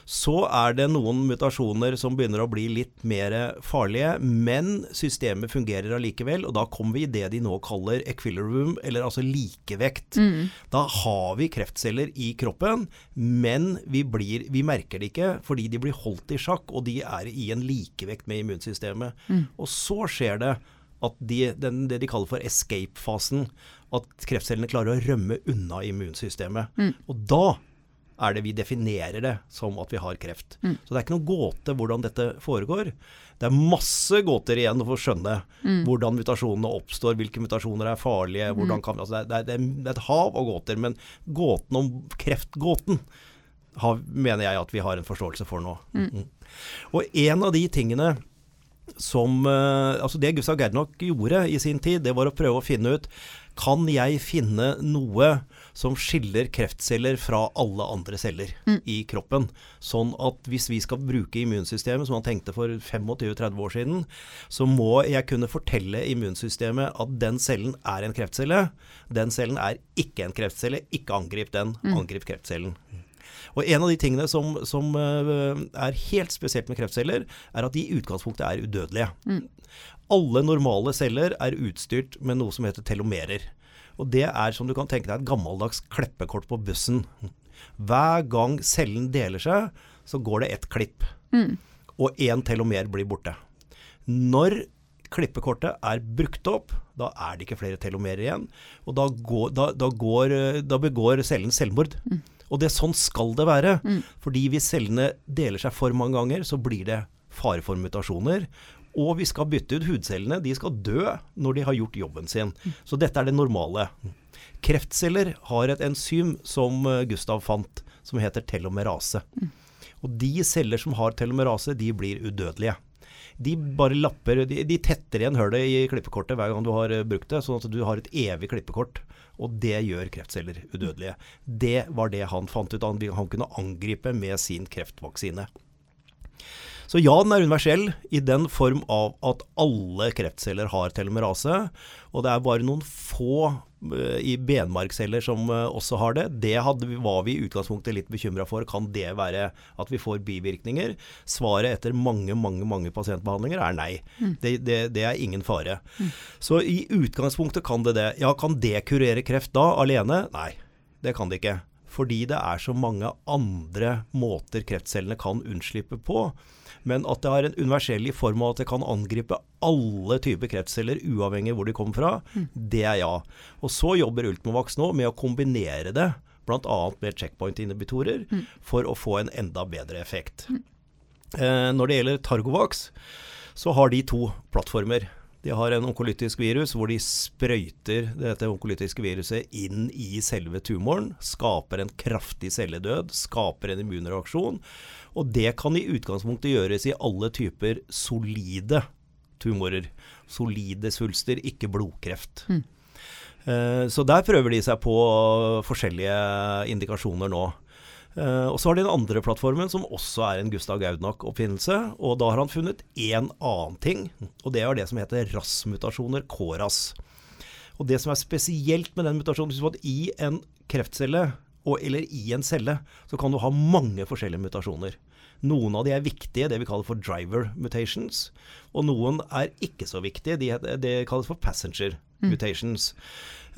Så er det noen mutasjoner som begynner å bli litt mer farlige, men systemet fungerer allikevel. Og da kommer vi i det de nå kaller equilibrium, eller altså likevekt. Mm. Da har vi kreftceller i kroppen, men vi, blir, vi, merker det ikke fordi de blir holdt i sjakk, og de er i en likevekt med immunsystemet. Mm. Og så skjer det at de, den, det de kaller for escape-fasen, at kreftcellene klarer å rømme unna immunsystemet. Mm. Og da er det vi definerer det som at vi har kreft. Mm. Så det er ikke noen gåte hvordan dette foregår. Det er masse gåter igjen å skjønne Mm. hvordan mutasjonene oppstår, hvilke mutasjoner er farlige. hvordan kan, altså det, er, det, er, et hav av gåter, men gåten om kreftgåten har, mener jeg at vi har en forståelse for nå. Mm. Og en av de tingene som eh, Altså det Gustav Gerdnok gjorde i sin tid, det var å prøve å finne ut Kan jeg finne noe som skiller kreftceller fra alle andre celler Mm. i kroppen? Sånn at hvis vi skal bruke immunsystemet, som han tenkte for 25-30 år siden, så må jeg kunne fortelle immunsystemet at den cellen er en kreftcelle. Den cellen er ikke en kreftcelle. Ikke angrip den, angrip kreftcellen. Og En av de tingene som, som eh, er helt spesielt med kreftceller, er at de i utgangspunktet er udødelige. Alle normale celler er utstyrt med noe som heter telomerer. Og Det er som du kan tenke deg et gammeldags kleppekort på bussen. Hver gang cellen deler seg, så går det ett klipp. Mm. Og én telomer blir borte. Når klippekortet er brukt opp, da er det ikke flere telomerer igjen. Og da, går, da, da, går, da begår cellen selvmord. Og det sånn skal det være. Fordi hvis cellene deler seg for mange ganger, så blir det fare for mutasjoner. Og vi skal bytte ut hudcellene. De skal dø når de har gjort jobben sin. Så dette er det normale. Kreftceller har et enzym som eh, Gustav fant, som heter telomerase. Og de celler som har telomerase, de blir udødelige. De bare lapper, de, de tetter igjen hullet i klippekortet hver gang du har eh, brukt det, sånn at du har et evig klippekort. Og det gjør kreftceller udødelige. Det var det han fant ut. Han, han kunne angripe med sin kreftvaksine. Så ja, den er universell i den form av at alle kreftceller har telomerase. Og det er bare noen få eh, i benmarkceller som eh, også har det. Det hadde, var vi i utgangspunktet litt bekymra for. Kan det være at vi får bivirkninger? Svaret etter mange, mange mange pasientbehandlinger er nei. Det, det, det er ingen fare. Så i utgangspunktet kan det det. Ja, kan det kurere kreft da alene? Nei, det kan det ikke. Fordi det er så mange andre måter kreftcellene kan unnslippe på. Men at det har en universell i form av at det kan angripe alle typer kreftceller, uavhengig hvor de kommer fra, det er ja. Og så jobber Ultimovax nå med å kombinere det, bl.a. med checkpoint-inhibitorer, for å få en enda bedre effekt. Eh, når det gjelder Targovax, så har de to plattformer. De har en onkolytisk virus hvor de sprøyter dette onkolytiske viruset inn i selve tumoren. Skaper en kraftig celledød, skaper en immunreaksjon. Og det kan i utgangspunktet gjøres i alle typer solide tumorer. Solide svulster, ikke blodkreft. Mm. Så der prøver de seg på forskjellige indikasjoner nå. Eh, og så har de den andre plattformen, som også er en Gustav Gaudnak-oppfinnelse. Og da har han funnet én annen ting, og det er det som heter RAS-mutasjoner, KRAS. Og det som er spesielt med den mutasjonen, er at i en kreftcelle, og, eller i en celle, så kan du ha mange forskjellige mutasjoner. Noen av de er viktige, det vi kaller for driver mutations. Og noen er ikke så viktige, de, det kalles for passenger mutations.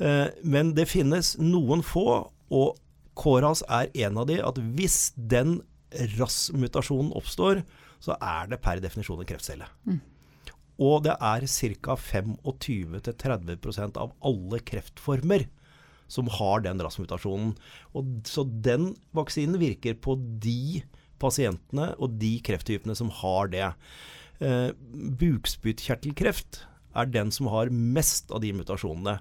Eh, men det finnes noen få, og KRAS er en av de, at hvis den RAS-mutasjonen oppstår, så er det per definisjon en kreftcelle. Og det er ca. 25-30% av alle kreftformer som har den RAS-mutasjonen. Så den vaksinen virker på de pasientene og de krefttypene som har det. Eh, bukspyttkjertelkreft er den som har mest av de mutasjonene.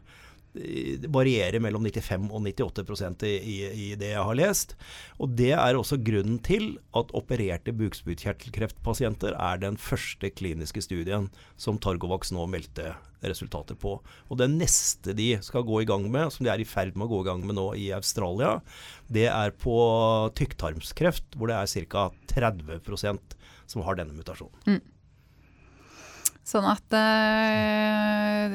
Varierer mellom 95 og 98 i, i, i det jeg har lest. Og det er også grunnen til at opererte bukspyttkjertelkreftpasienter er den første kliniske studien som Targovax nå meldte resultater på. Og det neste de skal gå i gang med, som de er i ferd med å gå i gang med nå i Australia, det er på tykktarmskreft, hvor det er ca. 30% som har denne mutasjonen. Sånn at eh,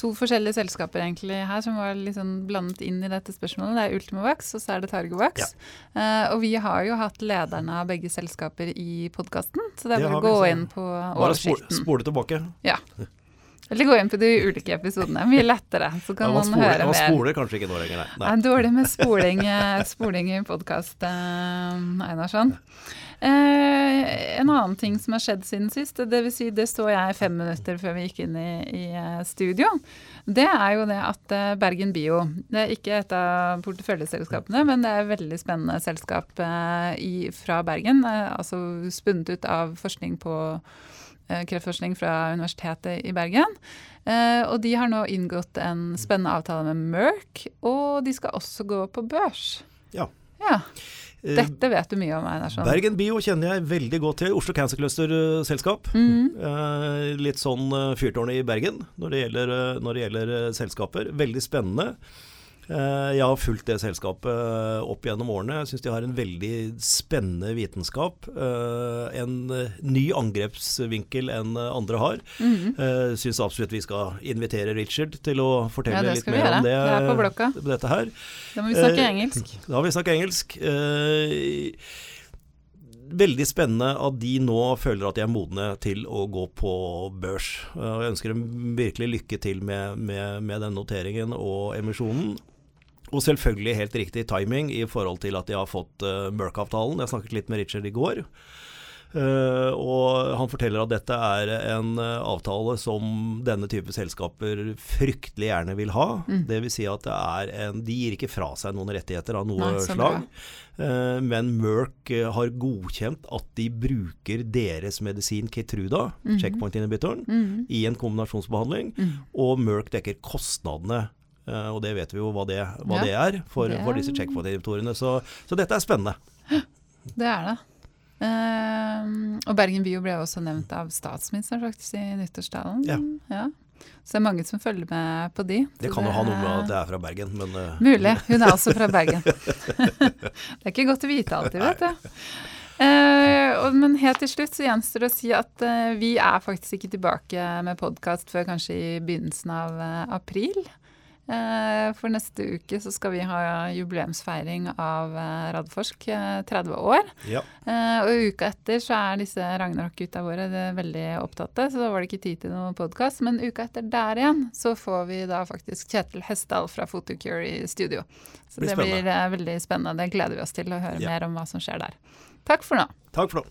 To forskjellige selskaper egentlig her som var sånn blandet inn i dette spørsmålet. Det er Ultimovax og så er det Targovax. Ja. Eh, og vi har jo hatt lederne av begge selskaper i podkasten, så det er bare å gå inn på oversikten. Bare spole, tilbake. Ja. Eller gå inn på de ulike episodene. Mye lettere, så kan man, man, spoler, høre man mer. spoler kanskje ikke nå lenger, nei. Er dårlig med spoling, eh, spoling i podkast, Einarsson. Eh, en annen ting som har skjedd siden sist, det vil si det så jeg fem minutter før vi gikk inn i, i eh, studio, det er jo det at eh, Bergen Bio Det er ikke et av porteføljeselskapene, men det er et veldig spennende selskap eh, i, fra Bergen. Altså spunnet ut av forskning på kreftforskning fra Universitetet i Bergen. Eh, og de har nå inngått en spennende avtale med Merck, og de skal også gå på børs. Ja. Ja. Eh, Dette vet du mye om, Einarsson. Bergen Bio kjenner jeg veldig godt til. Oslo Cancer Cluster-selskap. Mm. Eh, litt sånn eh, fyrtårnet i Bergen når det gjelder, når det gjelder selskaper. Veldig spennende. Eh, jeg har fulgt det selskapet eh, opp gjennom årene. Jeg syns de har en veldig spennende vitenskap. Eh, en ny angrepsvinkel enn andre har. Mm -hmm. syns absolutt vi skal invitere Richard til å fortelle ja, litt mer gjøre. om det. Det er på blokka. Dette her. Da må vi snakke Eh, engelsk. (laughs) Da må vi snakke engelsk. Eh, veldig spennende at de nå føler at de er modne til å gå på børs. Jeg ønsker dem virkelig lykke til med, med, med den noteringen og emisjonen. Og selvfølgelig helt riktig timing i forhold til at de har fått uh, Merck-avtalen. Jeg snakket litt med Richard i går. Uh, og han forteller at dette er en uh, avtale som denne type selskaper fryktelig gjerne vil ha. Mm. Det vil si at det er en De gir ikke fra seg noen rettigheter av noe Nei, slag. Uh, men Merck har godkjent at de bruker deres medisin Kitruda, mm -hmm. checkpoint-inhibitoren, Mhm. i en kombinasjonsbehandling. Mm. Og Merck dekker kostnadene. Eh, og det vet vi jo hva det, hva Ja, det er for, det er- for disse checkpoint-editorene. Så, så dette er spennende. (gasps) Det er det. Uh, og Bergen Bio ble også nevnt av statsministeren faktisk i nyttårstalen. Ja. Så det er mange som følger med på de. Det kan kan jo ha noe med at det er fra Bergen, men uh. (laughs) Mulig. Hun er også fra Bergen. (laughs) (laughs) det er ikke godt å vite alltid, vet du. Uh, men helt til slutt så gjenstår det å si at uh, vi er faktisk ikke tilbake med podkast før kanskje i begynnelsen av april. Eh, for neste uke så skal vi ha jubileumsfeiring av eh, Radforsk, eh, 30 år. ja. Eh, og uka etter så er disse Ragnarok-gutta våre veldig opptatte, så da var det ikke tid til noen podkast. Men uka etter der igjen så får vi da faktisk Kjetil Hessdal fra Photocure i studio. Så Blir det blir spennende. veldig spennende. Det gleder vi oss til å høre Ja. mer om hva som skjer der. Takk for nå. Takk for nå.